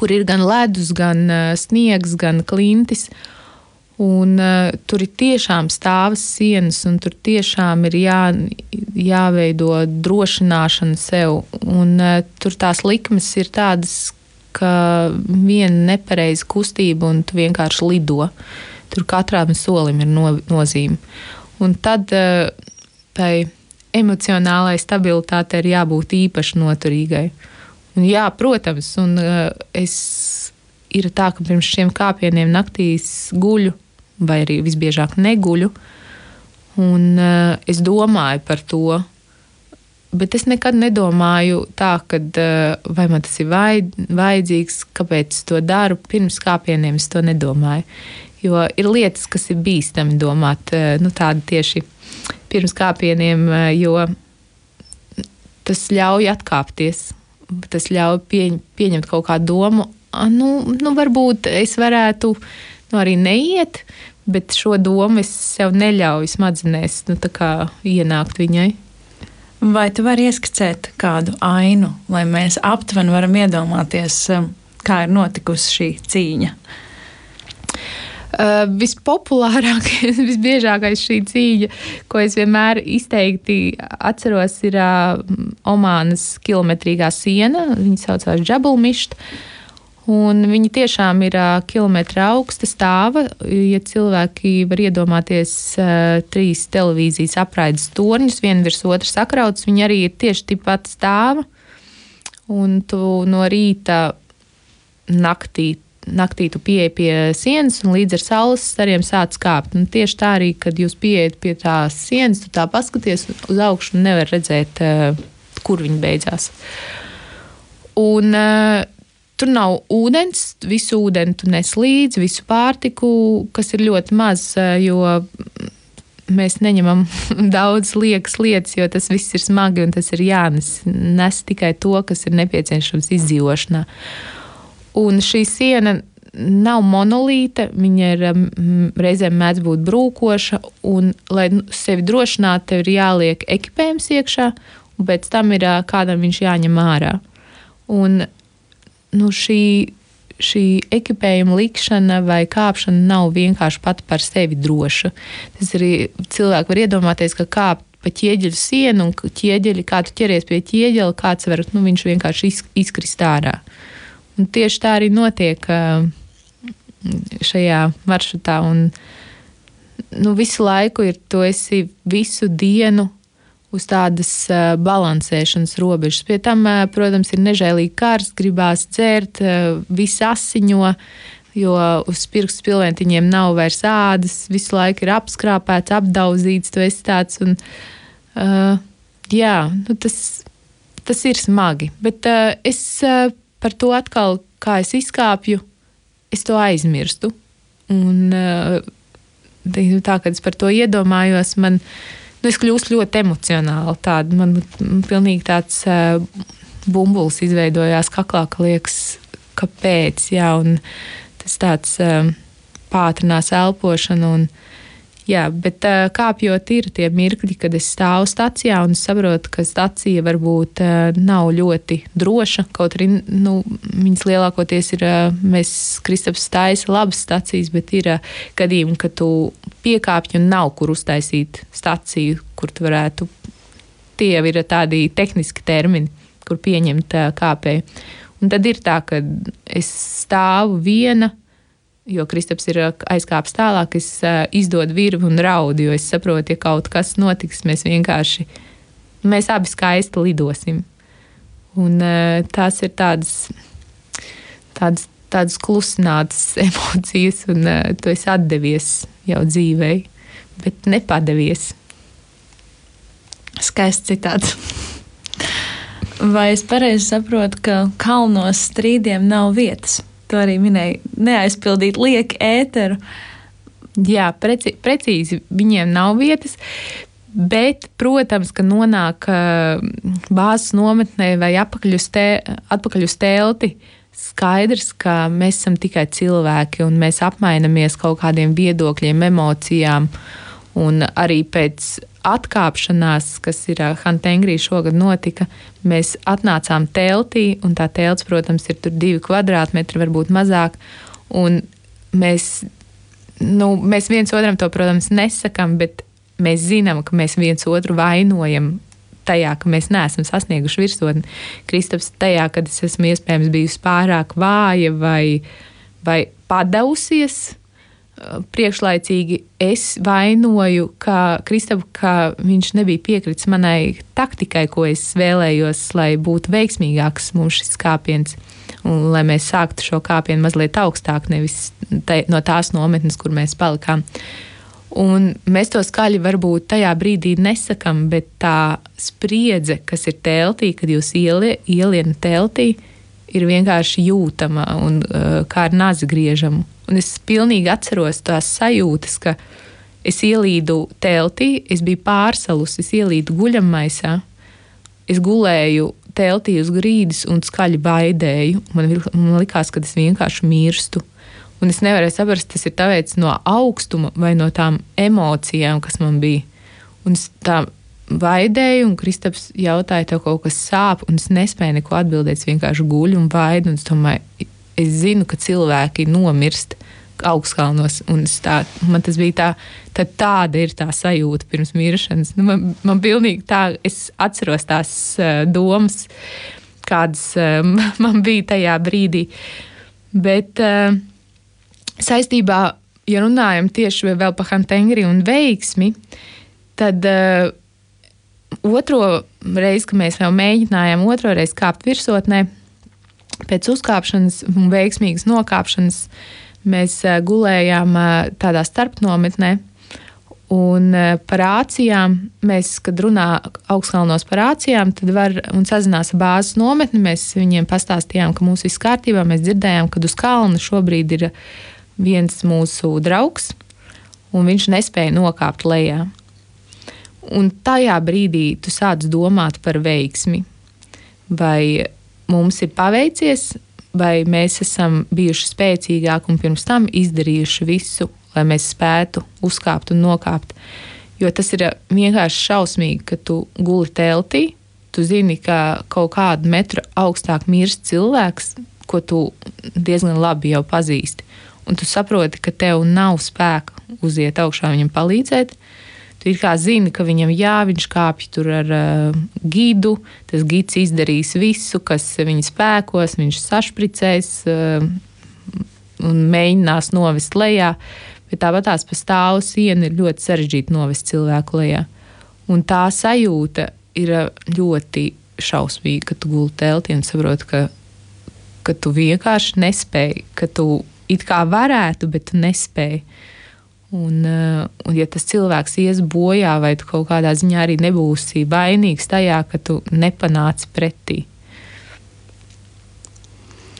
kur ir gan ledus, gan uh, sniegs, gan klintis. Un, uh, tur ir tiešām stāvas sienas, un tur tiešām ir jā, jāveido drošināšana sev. Un, uh, tur tās likmes ir tādas, ka viena nepareiza kustība, un tu vienkārši lido. Tur katram solim ir no, nozīme. Un tad uh, tai emocionālai stabilitātei ir jābūt īpaši noturīgai. Un, jā, protams, un uh, es ir tā, ka pirms šiem kāpieniem naktīs guļu, vai arī visbiežāk neguļu. Un, uh, es domāju par to, Bet es nekad nedomāju tā, ka vai man tas ir vajadzīgs, kāpēc es to daru. Pirms kāpieniem es to nedomāju. Jo ir lietas, kas ir bīstami domāt, nu, tādi tieši pirms kāpieniem, jo tas ļauj atkāpties. Tas ļauj pieņ, pieņemt kaut kādu domu. Nu, nu, varbūt es varētu nu, arī neiet, bet šo domu es sev neļauju smadzenēs nu, ienākt viņai.
Vai tu vari ieskicēt kādu ainu, lai mēs aptuveni varam iedomāties, kā ir notikusi šī cīņa?
Uh, vispopulārākais, [LAUGHS] visbiežākais šī cīņa, ko es vienmēr izteikti atceros, ir uh, Omānas kilometrīgā siena. Viņa saucās Džabulmišta. Un viņi tiešām ir uh, kilometra augsta stāva. Ja cilvēki var iedomāties uh, trīs televīzijas apraides torņus, viena virs otras sakrautas, viņi arī ir tieši tikpat stāva. Un tu no rīta naktī naktī tu pieeji pie sienas un līdz ar saules stariem sāc kāpt. Un tieši tā arī, kad jūs pieejat pie tās sienas, tu tā paskaties uz augšu un nevar redzēt, uh, kur viņi beidzās. Un uh, tur nav ūdens, visu ūdeni tu nes līdzi, visu pārtiku, kas ir ļoti maz, jo mēs neņemam [LAUGHS] daudz liekas lietas, jo tas viss ir smagi un tas ir jānes. Nes tikai to, kas ir nepieciešams izdzīvošanā. Un šī siena nav monolīta, viņa ir reizēm mēdz būt brūkoša, un, lai nu, sevi drošinātu, tev ir jāliek ekipējums iekšā, un pēc tam ir kādam viņš jāņem ārā. Un, nu, šī, šī ekipējuma likšana vai kāpšana nav vienkārši pati par sevi droša. Tas arī cilvēki var iedomāties, ka kāpt pa ķieģeļu sienu un ķieģeļi, kā tu ķeries pie ķieģeļa, kāds var, nu, viņš vienkārši izkrist ārā. Un tieši tā arī notiek šajā maršrutā. Un, nu, visu laiku ir to esi visu dienu uz tādas uh, balansēšanas robežas. Pie tam, uh, protams, ir nežēlīgi kārs, gribās dzērt, uh, viss asiņo, jo uz pirkstu spilventiņiem nav vairs ādas, visu laiku ir apskrāpēts, apdauzīts, tu esi tāds. Un, uh, jā, nu, tas, tas ir smagi, bet uh, es. Uh, par to atkal, kā es izkāpju, es to aizmirstu. Un, eh, tā, kad es par to iedomājos, man nu, kļūst ļoti emocionāli. Tāda, man pilnīgi tāds uh, bumbulis izveidojās kaklā, ka liekas, kāpēc. Jā, tas tāds uh, pātrinās elpošanu. Un, Jā, bet kāpjot, ir tie mirkļi, kad es stāvu stācijā un saprotu, ka stacija varbūt nav ļoti droša. Kaut arī nu, viņas lielākoties ir, mēs Kristaps taisa labas stacijas, bet ir gadījumi, ka tu piekāpji un nav kur uztaisīt staciju, kur tu varētu. Tie ir tādi tehniski termini, kur pieņemt kāpēju. Un tad ir tā, ka es stāvu viena Jo Kristaps ir uh, aizkāpis tālāk, es uh, izdodu virvi un raudu, jo es saprotu, ja kaut kas notiks, mēs vienkārši, mēs abi skaisti lidosim. Un uh, tās ir tādas, tādas, tādas klusinātas [LAUGHS] emocijas, un tu esi atdevies jau dzīvei, bet nepadevies.
Skaists citāts. [LAUGHS] Vai es pareizi saprotu, ka kalnos strīdiem nav vietas? Tu arī minēji, neaizpildīt lieku ēteru.
Jā, preci, precīzi viņiem nav vietas. Bet, protams, ka nonāk bāzes nometnē vai atpakaļ uz, te, atpakaļ uz telti, skaidrs, ka mēs esam tikai cilvēki un mēs apmainamies kaut kādiem viedokļiem, emocijām. Un arī pēc atkāpšanās, kas ir Hantengrī šogad notika, mēs atnācām teltī, un tā telts, protams, ir tur divi kvadrātmetri, varbūt mazāk. Un mēs, nu, mēs viens otram to, protams, nesakām, bet mēs zinām, ka mēs viens otru vainojam tajā, ka mēs neesam sasnieguši virsotni. Kristaps tajā, kad es esmu iespējams bijusi pārāk vāja vai, vai padavusies priekšlaicīgi es vainoju Kristapu, ka viņš nebija piekritis manai taktikai, ko es vēlējos, lai būtu veiksmīgāks mums šis kāpiens. Un, lai mēs sāktu šo kāpienu mazliet augstāk, nevis te, no tās nometnes, kur mēs palikām. Un mēs to skaļi varbūt tajā brīdī nesakām, bet tā spriedze, kas ir teltī, kad jūs ielie, ielienat teltī, ir vienkārši jūtama un uh, kā ar nazi griežamu. Un es pilnīgi atceros tās sajūtas, ka es ielīdu teltī, es biju pārsalus, es ielīdu guļamaisā, es gulēju teltī uz grīdas un skaļi baidēju. Man, man likās, ka es vienkārši mirstu. Un es nevarēju saprast, tas ir tāpēc no augstuma vai no tām emocijām, kas man bija. Un tā baidēju, un Kristaps jautāja, tev kaut kas sāp, un es nespēju neko atbildēt. Es vienkārši guļu un baidu, un es domāju, es zinu, ka cilvēki nomirst augstkalnos, un tā, man tas bija tā, tad tāda ir tā sajūta pirms miršanas. Nu, man, man pilnīgi tā, es atceros tās uh, domas, kādas uh, [LAUGHS] man bija tajā brīdī. Bet uh, saistībā, ja runājam tieši vēl par Hantengri un veiksmi, tad uh, otro reizi, kad mēs vēl mēģinājām otro reizi kāpt virsotnē, pēc uzkāpšanas un veiksmīgas nokāpšanas, mēs uh, gulējām uh, tādā starpnometnē. Un par ācijām, mēs, kad runā augstkalnos par ācijām, tad var un sazinās ar bāzes nometni. Mēs viņiem pastāstījām, ka mums viss kārtībā. Mēs dzirdējām, ka uz kalna šobrīd ir viens mūsu draugs, un viņš nespēja nokāpt lejā. Un tajā brīdī tu sāc domāt par veiksmi. Vai mums ir paveicies, vai mēs esam bijuši spēcīgāki un pirms tam izdarījuši visu, lai mēs spētu uzkāpt un nokāpt. Jo tas ir vienkārši šausmīgi, ka tu guli teltī, tu zini, ka kaut kādu metru augstāk mirst cilvēks, ko tu diezgan labi jau pazīsti un tu saproti, ka tev nav spēka uziet augšā viņam palīdzēt. Tu kā zini, ka viņam jā, viņš kāpj tur ar uh, gidu, tas gids izdarīs visu, kas viņa spēkos, viņš sašpricēs uh, un mēģinās novest lejā. Bet tāpat tās pa stāvu sienu ir ļoti sarežģīti novest cilvēku lejā. Un tā sajūta ir ļoti šausmīga, kad tu gulēji teltī un saproti, ka, ka tu vienkārši nespēji, ka tu it kā varētu, bet tu nespēji. Uh, un, ja tas cilvēks ies bojā, vai tu kaut kādā ziņā arī nebūsi vainīgs tajā, ka tu nepanāci pretī.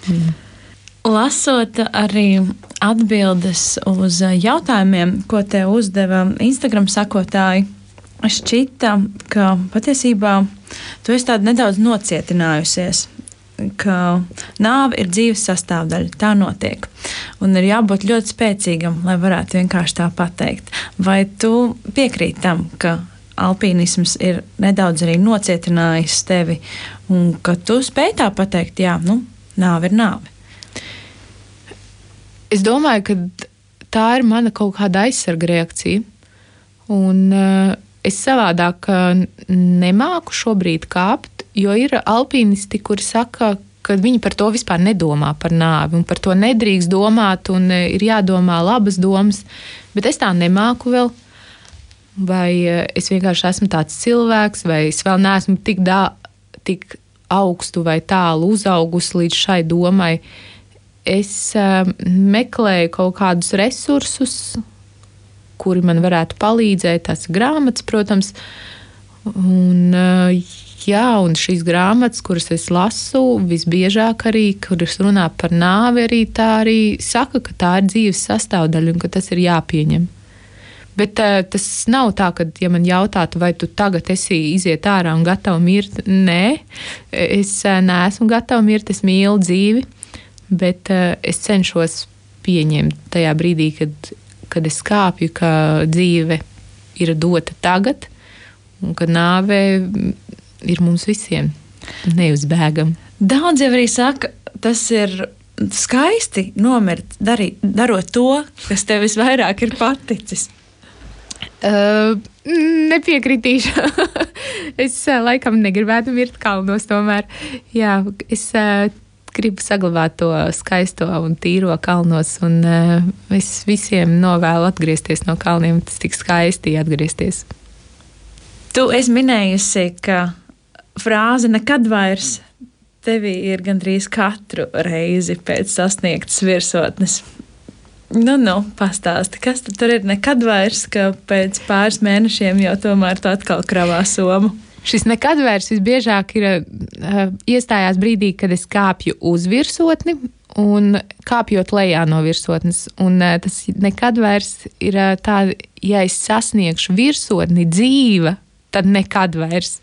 Mm. Lasot arī atbildes uz jautājumiem, ko te uzdeva Instagram sakotāji, šķita, ka patiesībā tu esi nedaudz nocietinājusies ka nāve ir dzīves sastāvdaļa. Tā notiek. Un ir jābūt ļoti spēcīgam, lai varētu vienkārši tā pateikt. Vai tu piekrīti tam, ka alpīnisms ir nedaudz arī nocietinājis tevi, un ka tu spēj tā pateikt, jā, nu, nāve ir nāve?
Es domāju, ka tā ir mana kaut kāda aizsarga reakcija. Un, uh, es savādāk uh, nemāku šobrīd kāpt, Jo ir alpīnisti, kuri saka, ka viņi par to vispār nedomā par nāvi, un par to nedrīkst domāt, un e, ir jādomā labas domas, bet es tā nemāku vēl. Vai e, es vienkārši esmu tāds cilvēks, vai es vēl neesmu tik, dā, tik augstu vai tālu uzaugusi līdz šai domai. Es uh, meklēju kaut kādus resursus, kuri man varētu palīdzēt. Tas ir grāmatas, protams. Un, jā, un šīs grāmatas, kuras es lasu, visbiežāk arī, kuras runā par nāvi, arī tā arī saka, ka tā ir dzīves sastāvdaļa un ka tas ir jāpieņem. Bet uh, tas nav tā, ka, ja man jautātu, vai tu tagad esi iziet ārā un gatava mirt, nē, es uh, neesmu gatava mirt, es mīlu dzīvi, bet uh, es cenšos pieņemt tajā brīdī, kad, kad es kāpju, ka dzīve ir dota tagad, un ka nāve ir mums visiem neuzbēgama.
Daudz jau arī saka, tas ir skaisti nomirt, darīt, darot to, kas tev visvairāk ir paticis.
Uh, nepiekritīšu. [LAUGHS] es uh, laikam negribētu mirt kalnos, tomēr jā, es uh, gribu saglabāt to skaisto un tīro kalnos. Un, uh, es visiem novēlu atgriezties no kalniem, tas tik skaisti atgriezties.
Tu esi minējusi, ka frāze nekad vairs tevī ir gandrīz katru reizi pēc sasniegtas virsotnes. Nu, nu, pastāsti, kas tur ir nekad vairs, ka pēc pāris mēnešiem jau tomēr tu atkal kravā somu.
Šis nekad vairs visbiežāk ir uh, iestājās brīdī, kad es kāpju uz virsotni un kāpjot lejā no virsotnes. Un, uh, tas nekad vairs ir uh, tā, ja es sasniegšu virsotni dzīva, tad nekad vairs.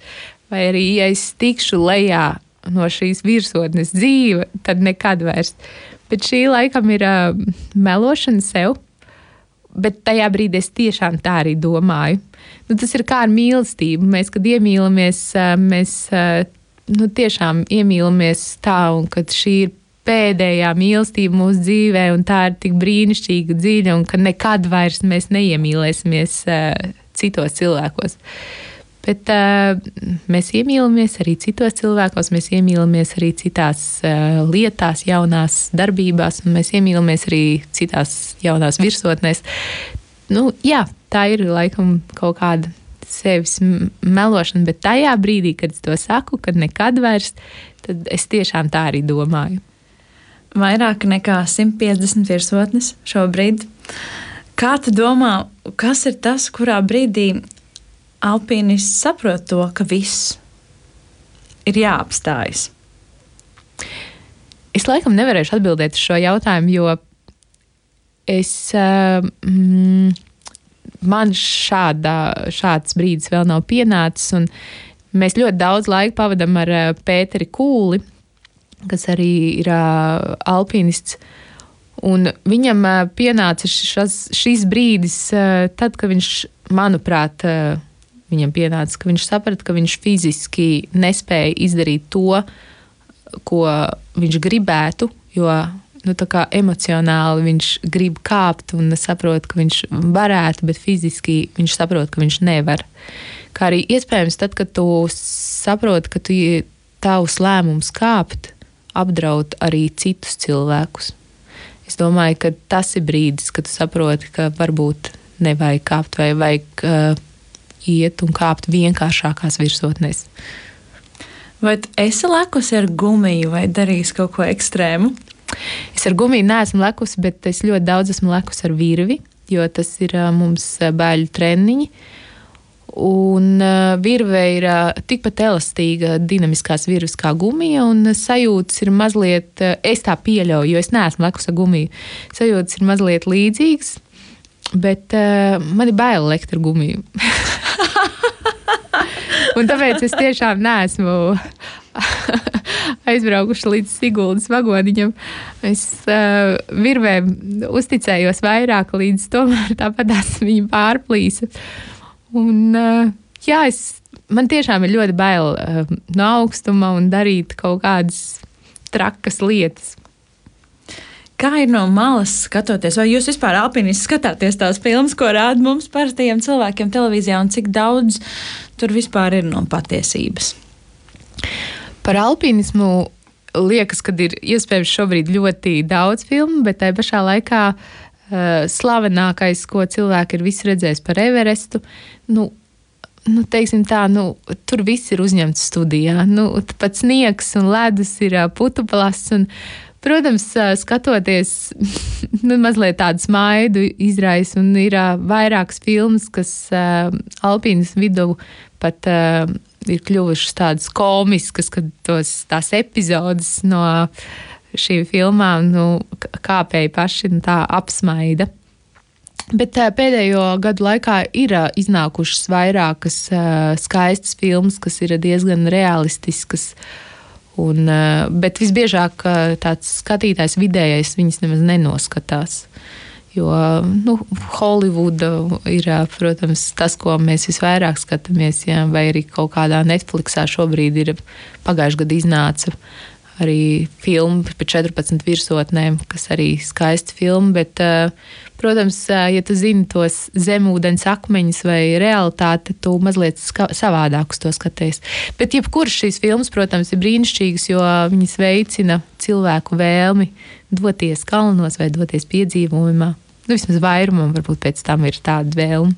Vai arī, ja es tikšu lejā no šīs virsotnes dzīva, tad nekad vairs. Bet šī laikam ir uh, melošana sev. Bet tajā brīdī es tiešām tā arī domāju. Nu, tas ir kā ar mīlestību. Mēs, kad iemīlamies, uh, mēs uh, nu, tiešām iemīlamies tā, un kad šī ir pēdējā mīlestība mūsu dzīvē, un tā ir tik brīnišķīga, dziļa, un ka nekad vairs mēs neiemīlēsimies uh, citos cilvēkos. Uh, Bet uh, mēs iemīlamies arī citos cilvēkos, mēs iemīlamies arī citās uh, lietās, jaunās darbībās, un mēs iemīlamies arī citās jaunās virsotnēs. Nu, jā, tā ir laikam kaut kāda sevis melošana, bet tajā brīdī, kad es to saku, kad nekad vairs, tad es tiešām tā arī domāju.
Vairāk nekā 150 virsotnes šobrīd. Kā tu domā, kas ir tas, kurā brīdī alpīnists saprot to, ka viss ir jāapstājas?
Es laikam nevarēšu atbildēt uz šo jautājumu, jo es. Mm, man šādā, šāds brīdis vēl nav pienācis. Mēs ļoti daudz laika pavadām ar eh, Pēteri Kūli, kas arī ir uh, alpinists. Un viņam uh, pienāca šas, šis brīdis, uh, tad, kad viņš, manuprāt, uh, viņam pienāca, ka viņš saprata, ka viņš fiziski nespēja izdarīt to, ko viņš gribētu, jo nu, emocionāli viņš grib kāpt un saprot, ka viņš varētu, bet fiziski viņš saprot, ka viņš nevar. Kā arī iespējams, tad, kad tu saproti, ka tu, tavs lēmums kāpt apdraud arī citus cilvēkus. Es domāju, ka tas ir brīdis, kad tu saproti, ka varbūt nevajag kāpt vai vajag uh, iet un kāpt vienkāršākās virsotnēs.
Vai esi lekusi ar gumiju vai darījis kaut ko ekstrēmu?
Es ar gumiju neesmu lekusi, bet es ļoti daudz esmu lekusi ar virvi, jo tas ir mums bēļu treniņi. Un virve ir tikpat elastīga, dinamiskās virves kā gumija, un sajūtas ir mazliet, es tā pieļauju, jo es neesmu lekus ar gumiju. Sajūtas ir mazliet līdzīgas, bet uh, man ir bail lekt ar gumiju. [LAUGHS] Un tāpēc es tiešām neesmu aizbraukuši līdz Siguldas vagoniņam. Es uh, virvēm uzticējos vairāk, līdz tomēr tāpat viņa pārplīsa. Un, uh, jā, es, man tiešām ir ļoti bail uh, no augstuma un darīt kaut kādas trakas lietas.
Kā ir no malas skatoties, vai jūs vispār alpinisti skatāties tās filmas, ko rāda mums parastajiem cilvēkiem televīzijā, un cik daudz tur vispār ir no patiesības?
Par alpinismu liekas, ka ir iespējams šobrīd ļoti daudz filmu, bet tajā pašā laikā uh, slavenākais, ko cilvēki ir visi redzējuši par Everestu, nu, nu, teiksim tā, nu, tur viss ir uzņemts studijā. Nu, pat sniegs un ledus ir putuplasts. Un, uh, Protams, skatoties, [LAUGHS] nu, mazliet tādu smaidu izraisa, un ir vairākas filmas, kas Alpīnas vidū pat ir kļuvušas tādas komiskas, kad tos, tās epizodes no šīm filmām nu, kāpēji paši nu, tā apsmaida. Bet pēdējo gadu laikā ir iznākušas vairākas skaistas filmas, kas ir diezgan realistiskas. Uh, Un, eh, bet visbiežāk eh, tāds skatītājs vidējais viņas nemaz nenoskatās. Jo nu, Holivuda ir, eh, protams, tas, ko mēs visvairāk skatāmies, jā, vai arī kaut kādā Netflixā šobrīd ir pagājušajā gadā iznāca arī filma par 14 virsotnēm, kas arī skaisti filma. Bet, protams, ja tu zini tos zemūdens akmeņus vai realitāti, tu mazliet savādāk uz to skaties. Bet jebkurš šīs filmas, protams, ir brīnišķīgas, jo viņas veicina cilvēku vēlmi doties kalnos vai doties piedzīvojumā. Nu, vismaz vairumam varbūt pēc tam ir tāda vēlme.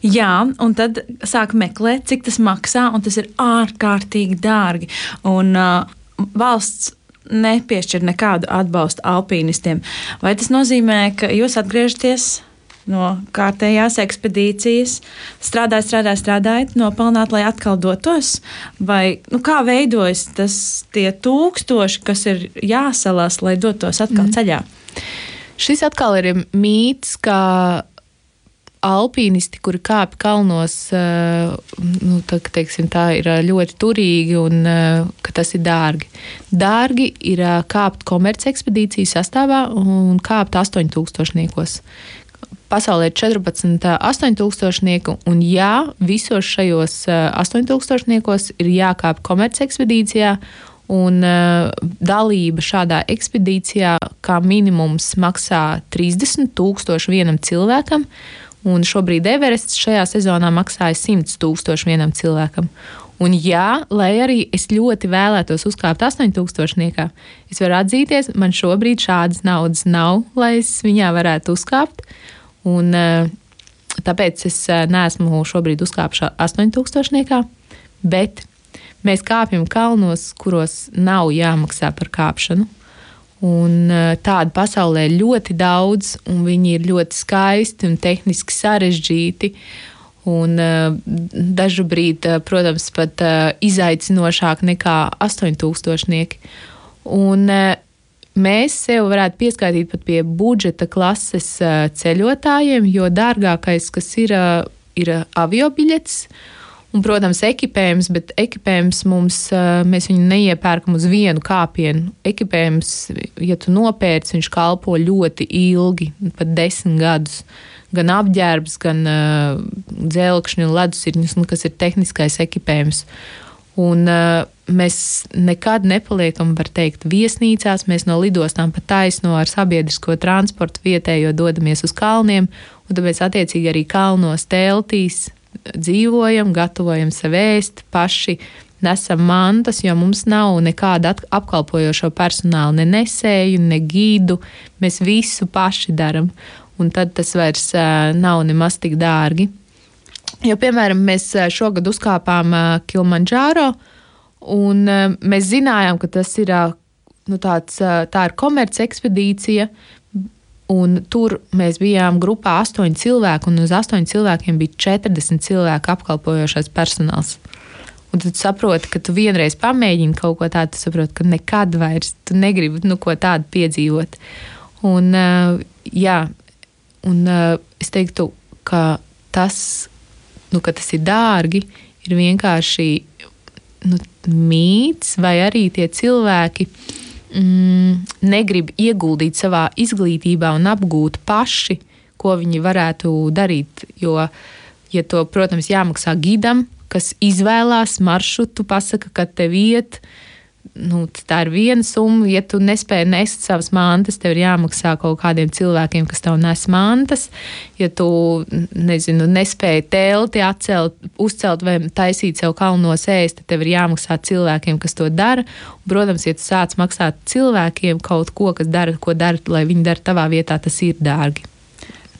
Jā, un tad sāk meklēt, cik tas maksā, un tas ir ārkārtīgi dārgi. Un, uh, valsts nepiešķir nekādu atbalstu alpīnistiem. Vai tas nozīmē, ka jūs atgriežaties no kārtējās ekspedīcijas, strādājot, strādājot, strādājot, nopelnāt, lai atkal dotos? Vai nu, kā veidojas tas tie tūkstoši, kas ir jāsalās, lai dotos atkal mm. ceļā?
Šis atkal ir mīts, ka alpīnisti, kuri kāpj kalnos, eh, nu, tā, teiksim, tā ir eh, ļoti turīgi un eh, ka tas ir dārgi. Dārgi ir kāpt komercekspedīciju sastāvā un kāpt 8000 pasaulē ir 14, 8000, un jā, visos šajos 8000 ir jākāp komercekspedīcijā, un uh, dalība šādā ekspedīcijā kā minimums maksā 30 tūkstoši vienam cilvēkam, un šobrīd Everests šajā sezonā maksāja 100 tūkstoši vienam cilvēkam. Un jā, lai arī es ļoti vēlētos uzkāpt 8000, es varu atzīties, man šobrīd šādas naudas nav, lai es viņā varētu uzkāpt. Un, eh, tāpēc es eh, neesmu šobrīd uzkāpis 8000, bet mēs kāpjam kalnos, kuros nav jāmaksā par kāpšanu. Un eh, tādu pasaulē ir ļoti daudz, un viņi ir ļoti skaisti un tehniski sarežģīti. Un dažu brīdi, protams, pat izaicinošāk nekā 8000. Un mēs sev varētu pieskaitīt pat pie budžeta klases ceļotājiem, jo dārgākais, kas ir, ir avio biļets. Un, protams, ekipējums, bet ekipējums mums, mēs viņu neiepērkam uz vienu kāpienu. Ekipējums, ja tu nopērci, viņš kalpo ļoti ilgi, pat desmit gadus. Gan apģērbs, gan uh, dzelkšņi un ledusirņus, nu, kas ir tehniskais ekipējums. Un, uh, mēs nekad nepaliekam, var teikt, viesnīcās. Mēs no lidostām pa taisno ar sabiedrisko transportu vietējo dodamies uz kalniem, un tāpēc attiecīgi arī kalnos teltīs dzīvojam, gatavojam sev ēst paši. Nesam mantas, jo mums nav nekāda apkalpojošo personāla, ne nesēju, ne gīdu. Mēs visu paši darām, un tad tas vairs uh, nav nemaz tik dārgi. Jo, piemēram, mēs šogad uzkāpām uh, Kilimanjāro, uh, Un, uh, mēs zinājām, ka tas ir, uh, nu, tāds, uh, tā ir komerci ekspedīcija. Un tur mēs bijām grupā astoņi cilvēki, un uz astoņiem cilvēkiem bija 40 cilvēku apkalpojošais personāls. Un tad saproti, ka tu vienreiz pamēģini kaut ko tādu, saproti, ka nekad vairs negribi nu, ko tādu piedzīvot. Un, jā, un es teiktu, ka tas, nu, ka tas ir dārgi, ir vienkārši nu, mīts, vai arī tie cilvēki mm, negrib ieguldīt savā izglītībā un apgūt paši, ko viņi varētu darīt. Jo, ja to, protams, jāmaksā gidam, kas izvēlās maršrutu, pasaka, ka tev iet, uh, nu, tā ir viena summa. Ja tu nespēji nest savas mantas, tev ir jāmaksā kaut kādiem cilvēkiem, kas tev nes mantas. Ja tu nezinu, nespēji telti atcelt, uzcelt vai taisīt sev kalnos ēst, tad tev ir jāmaksā cilvēkiem, kas to dara. Un, protams, ja tu sāc maksāt cilvēkiem kaut ko, kas dara, ko dara, lai viņi dara tavā vietā, tas ir dārgi.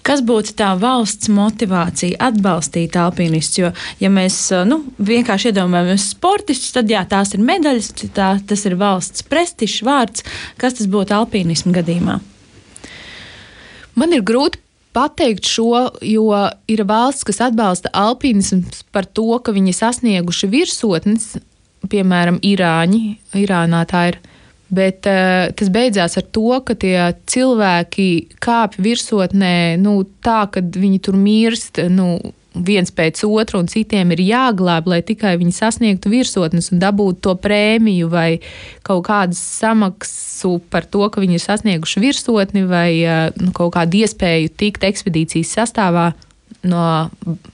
Kas būtu tā valsts motivācija atbalstīt alpīnistus? Jo, ja mēs nu, vienkārši iedomājamies sportistus, tad jā, tās ir medaļas, tā, tas ir valsts prestižs vārds. Kas tas būtu alpīnismu gadījumā?
Man ir grūti pateikt šo, jo ir valsts, kas atbalsta alpīnismu par to, ka viņi sasnieguši virsotnes, piemēram, Irāņi. Irānā tā ir Bet uh, tas beidzās ar to, ka tie cilvēki kāpj virsotnē, nu, tā, ka viņi tur mirst. Nu, viens pēc otra, un citiem ir jāglābj, lai tikai viņi sasniegtu virsotnes un dabūtu to prēmiju vai kaut kādu samaksu par to, ka viņi ir sasnieguši virsotni vai eh, nu, kaut kādu iespēju tikt ekspedīcijas sastāvā no,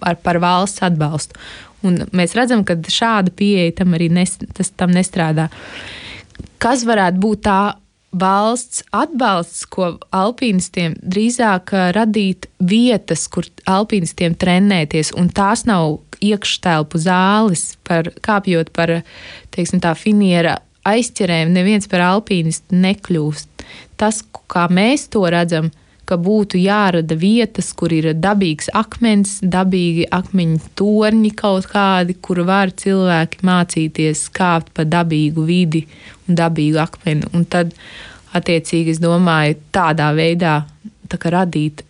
ar, par valsts atbalstu. Un mēs redzam, ka šāda pieeja tam arī nes, tas, tam nestrādā. Uh, kas varētu būt tā valsts atbalsts, ko alpīnistiem drīzāk radīt vietas, kur alpīnistiem trenēties, un tās nav iekštelpu zāles, par, kāpjot par teiksim, tā finiera aizķerēm, neviens par alpīnistu nekļūst. Tas, kā mēs to redzam, ka būtu jārada vietas, kur ir dabīgs akmens, dabīgi akmeņu torņi kaut kādi, kur var cilvēki mācīties kāpt pa dabīgu vidi un dabīgu akmeni. Un tad, attiecīgi, es domāju, tādā veidā tā radīt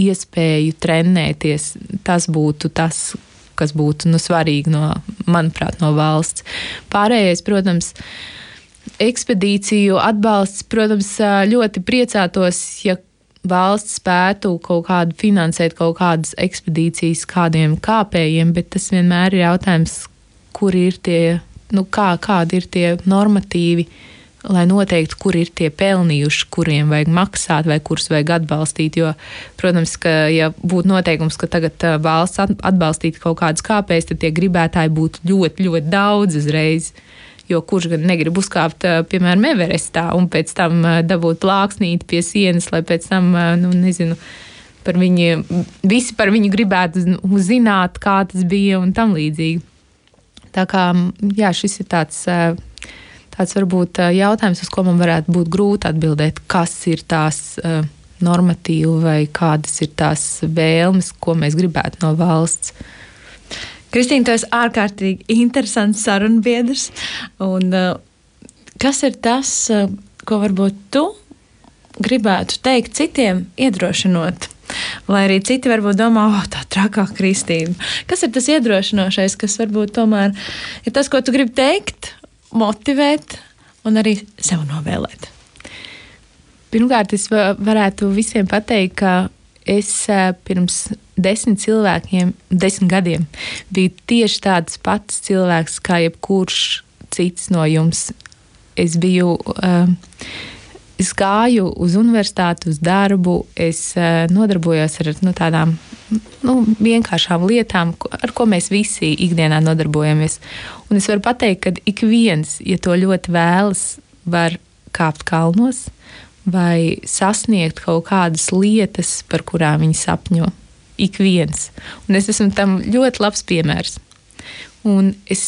iespēju trenēties, tas būtu tas, kas būtu nu, svarīgi no, manuprāt, no valsts. Pārējais, protams, ir ekspedīciju atbalsts, protams, ļoti priecātos, ja valsts spētu kaut kādu finansēt kaut kādas ekspedīcijas kādiem kāpējiem, bet tas vienmēr ir jautājums, kur ir tie, nu, kā, kādi ir tie normatīvi, lai noteiktu, kur ir tie pelnījuši, kuriem vajag maksāt vai kurus vajag atbalstīt. Jo, protams, ka, ja būtu noteikums, ka tagad valsts atbalstītu kaut kādus kāpējus, tad tie gribētāji būtu ļoti, ļoti daudz uzreiz. Jo kurš gan negrib uzkāpt, piemēram, Everestā un pēc tam dabūt plāksnīti pie sienas, lai pēc tam, nu, nezinu, par viņu, visi par viņu gribētu zināt, kā tas bija un tam līdzīgi. Tā kā, jā, šis ir tāds, tāds varbūt jautājums, uz ko man varētu būt grūti atbildēt, kas ir tās normatīvi vai kādas ir tās vēlmes, ko mēs gribētu no valsts.
Kristīna, tu esi ārkārtīgi interesants sarunbiedrs. Un, uh, kas ir tas, uh, ko varbūt tu gribētu teikt citiem, iedrošinot? Lai arī citi varbūt domā, oh, tā trakā Kristīna. Kas ir tas iedrošinošais, kas varbūt tomēr ir tas, ko tu gribi teikt, motivēt un arī sev novēlēt?
Pirmkārt, es varētu visiem pateikt, ka es pirms desmit cilvēkiem, desmit gadiem biju tieši tāds pats cilvēks kā jebkurš cits no jums. Es biju. Es gāju uz universitāti, uz darbu, es nodarbojos ar nu, tādām nu, vienkāršām lietām, ar ko mēs visi ikdienā nodarbojamies. Un es varu pateikt, ka ik viens, ja to ļoti vēlas, var kāpt kalnos, vai sasniegt kaut kādas lietas, par kurām viņi sapņo. Ik viens. Un es esmu tam ļoti labs piemērs. Un es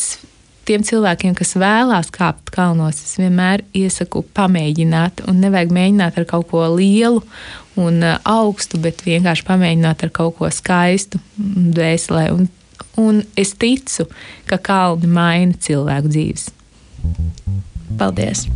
tiem cilvēkiem, kas vēlās kāpt kalnos, es vienmēr iesaku pamēģināt. Un nevajag mēģināt ar kaut ko lielu un uh, augstu, bet vienkārši pamēģināt ar kaut ko skaistu, dvēselē. Un, un es ticu, ka kalni maina cilvēku dzīves.
Paldies!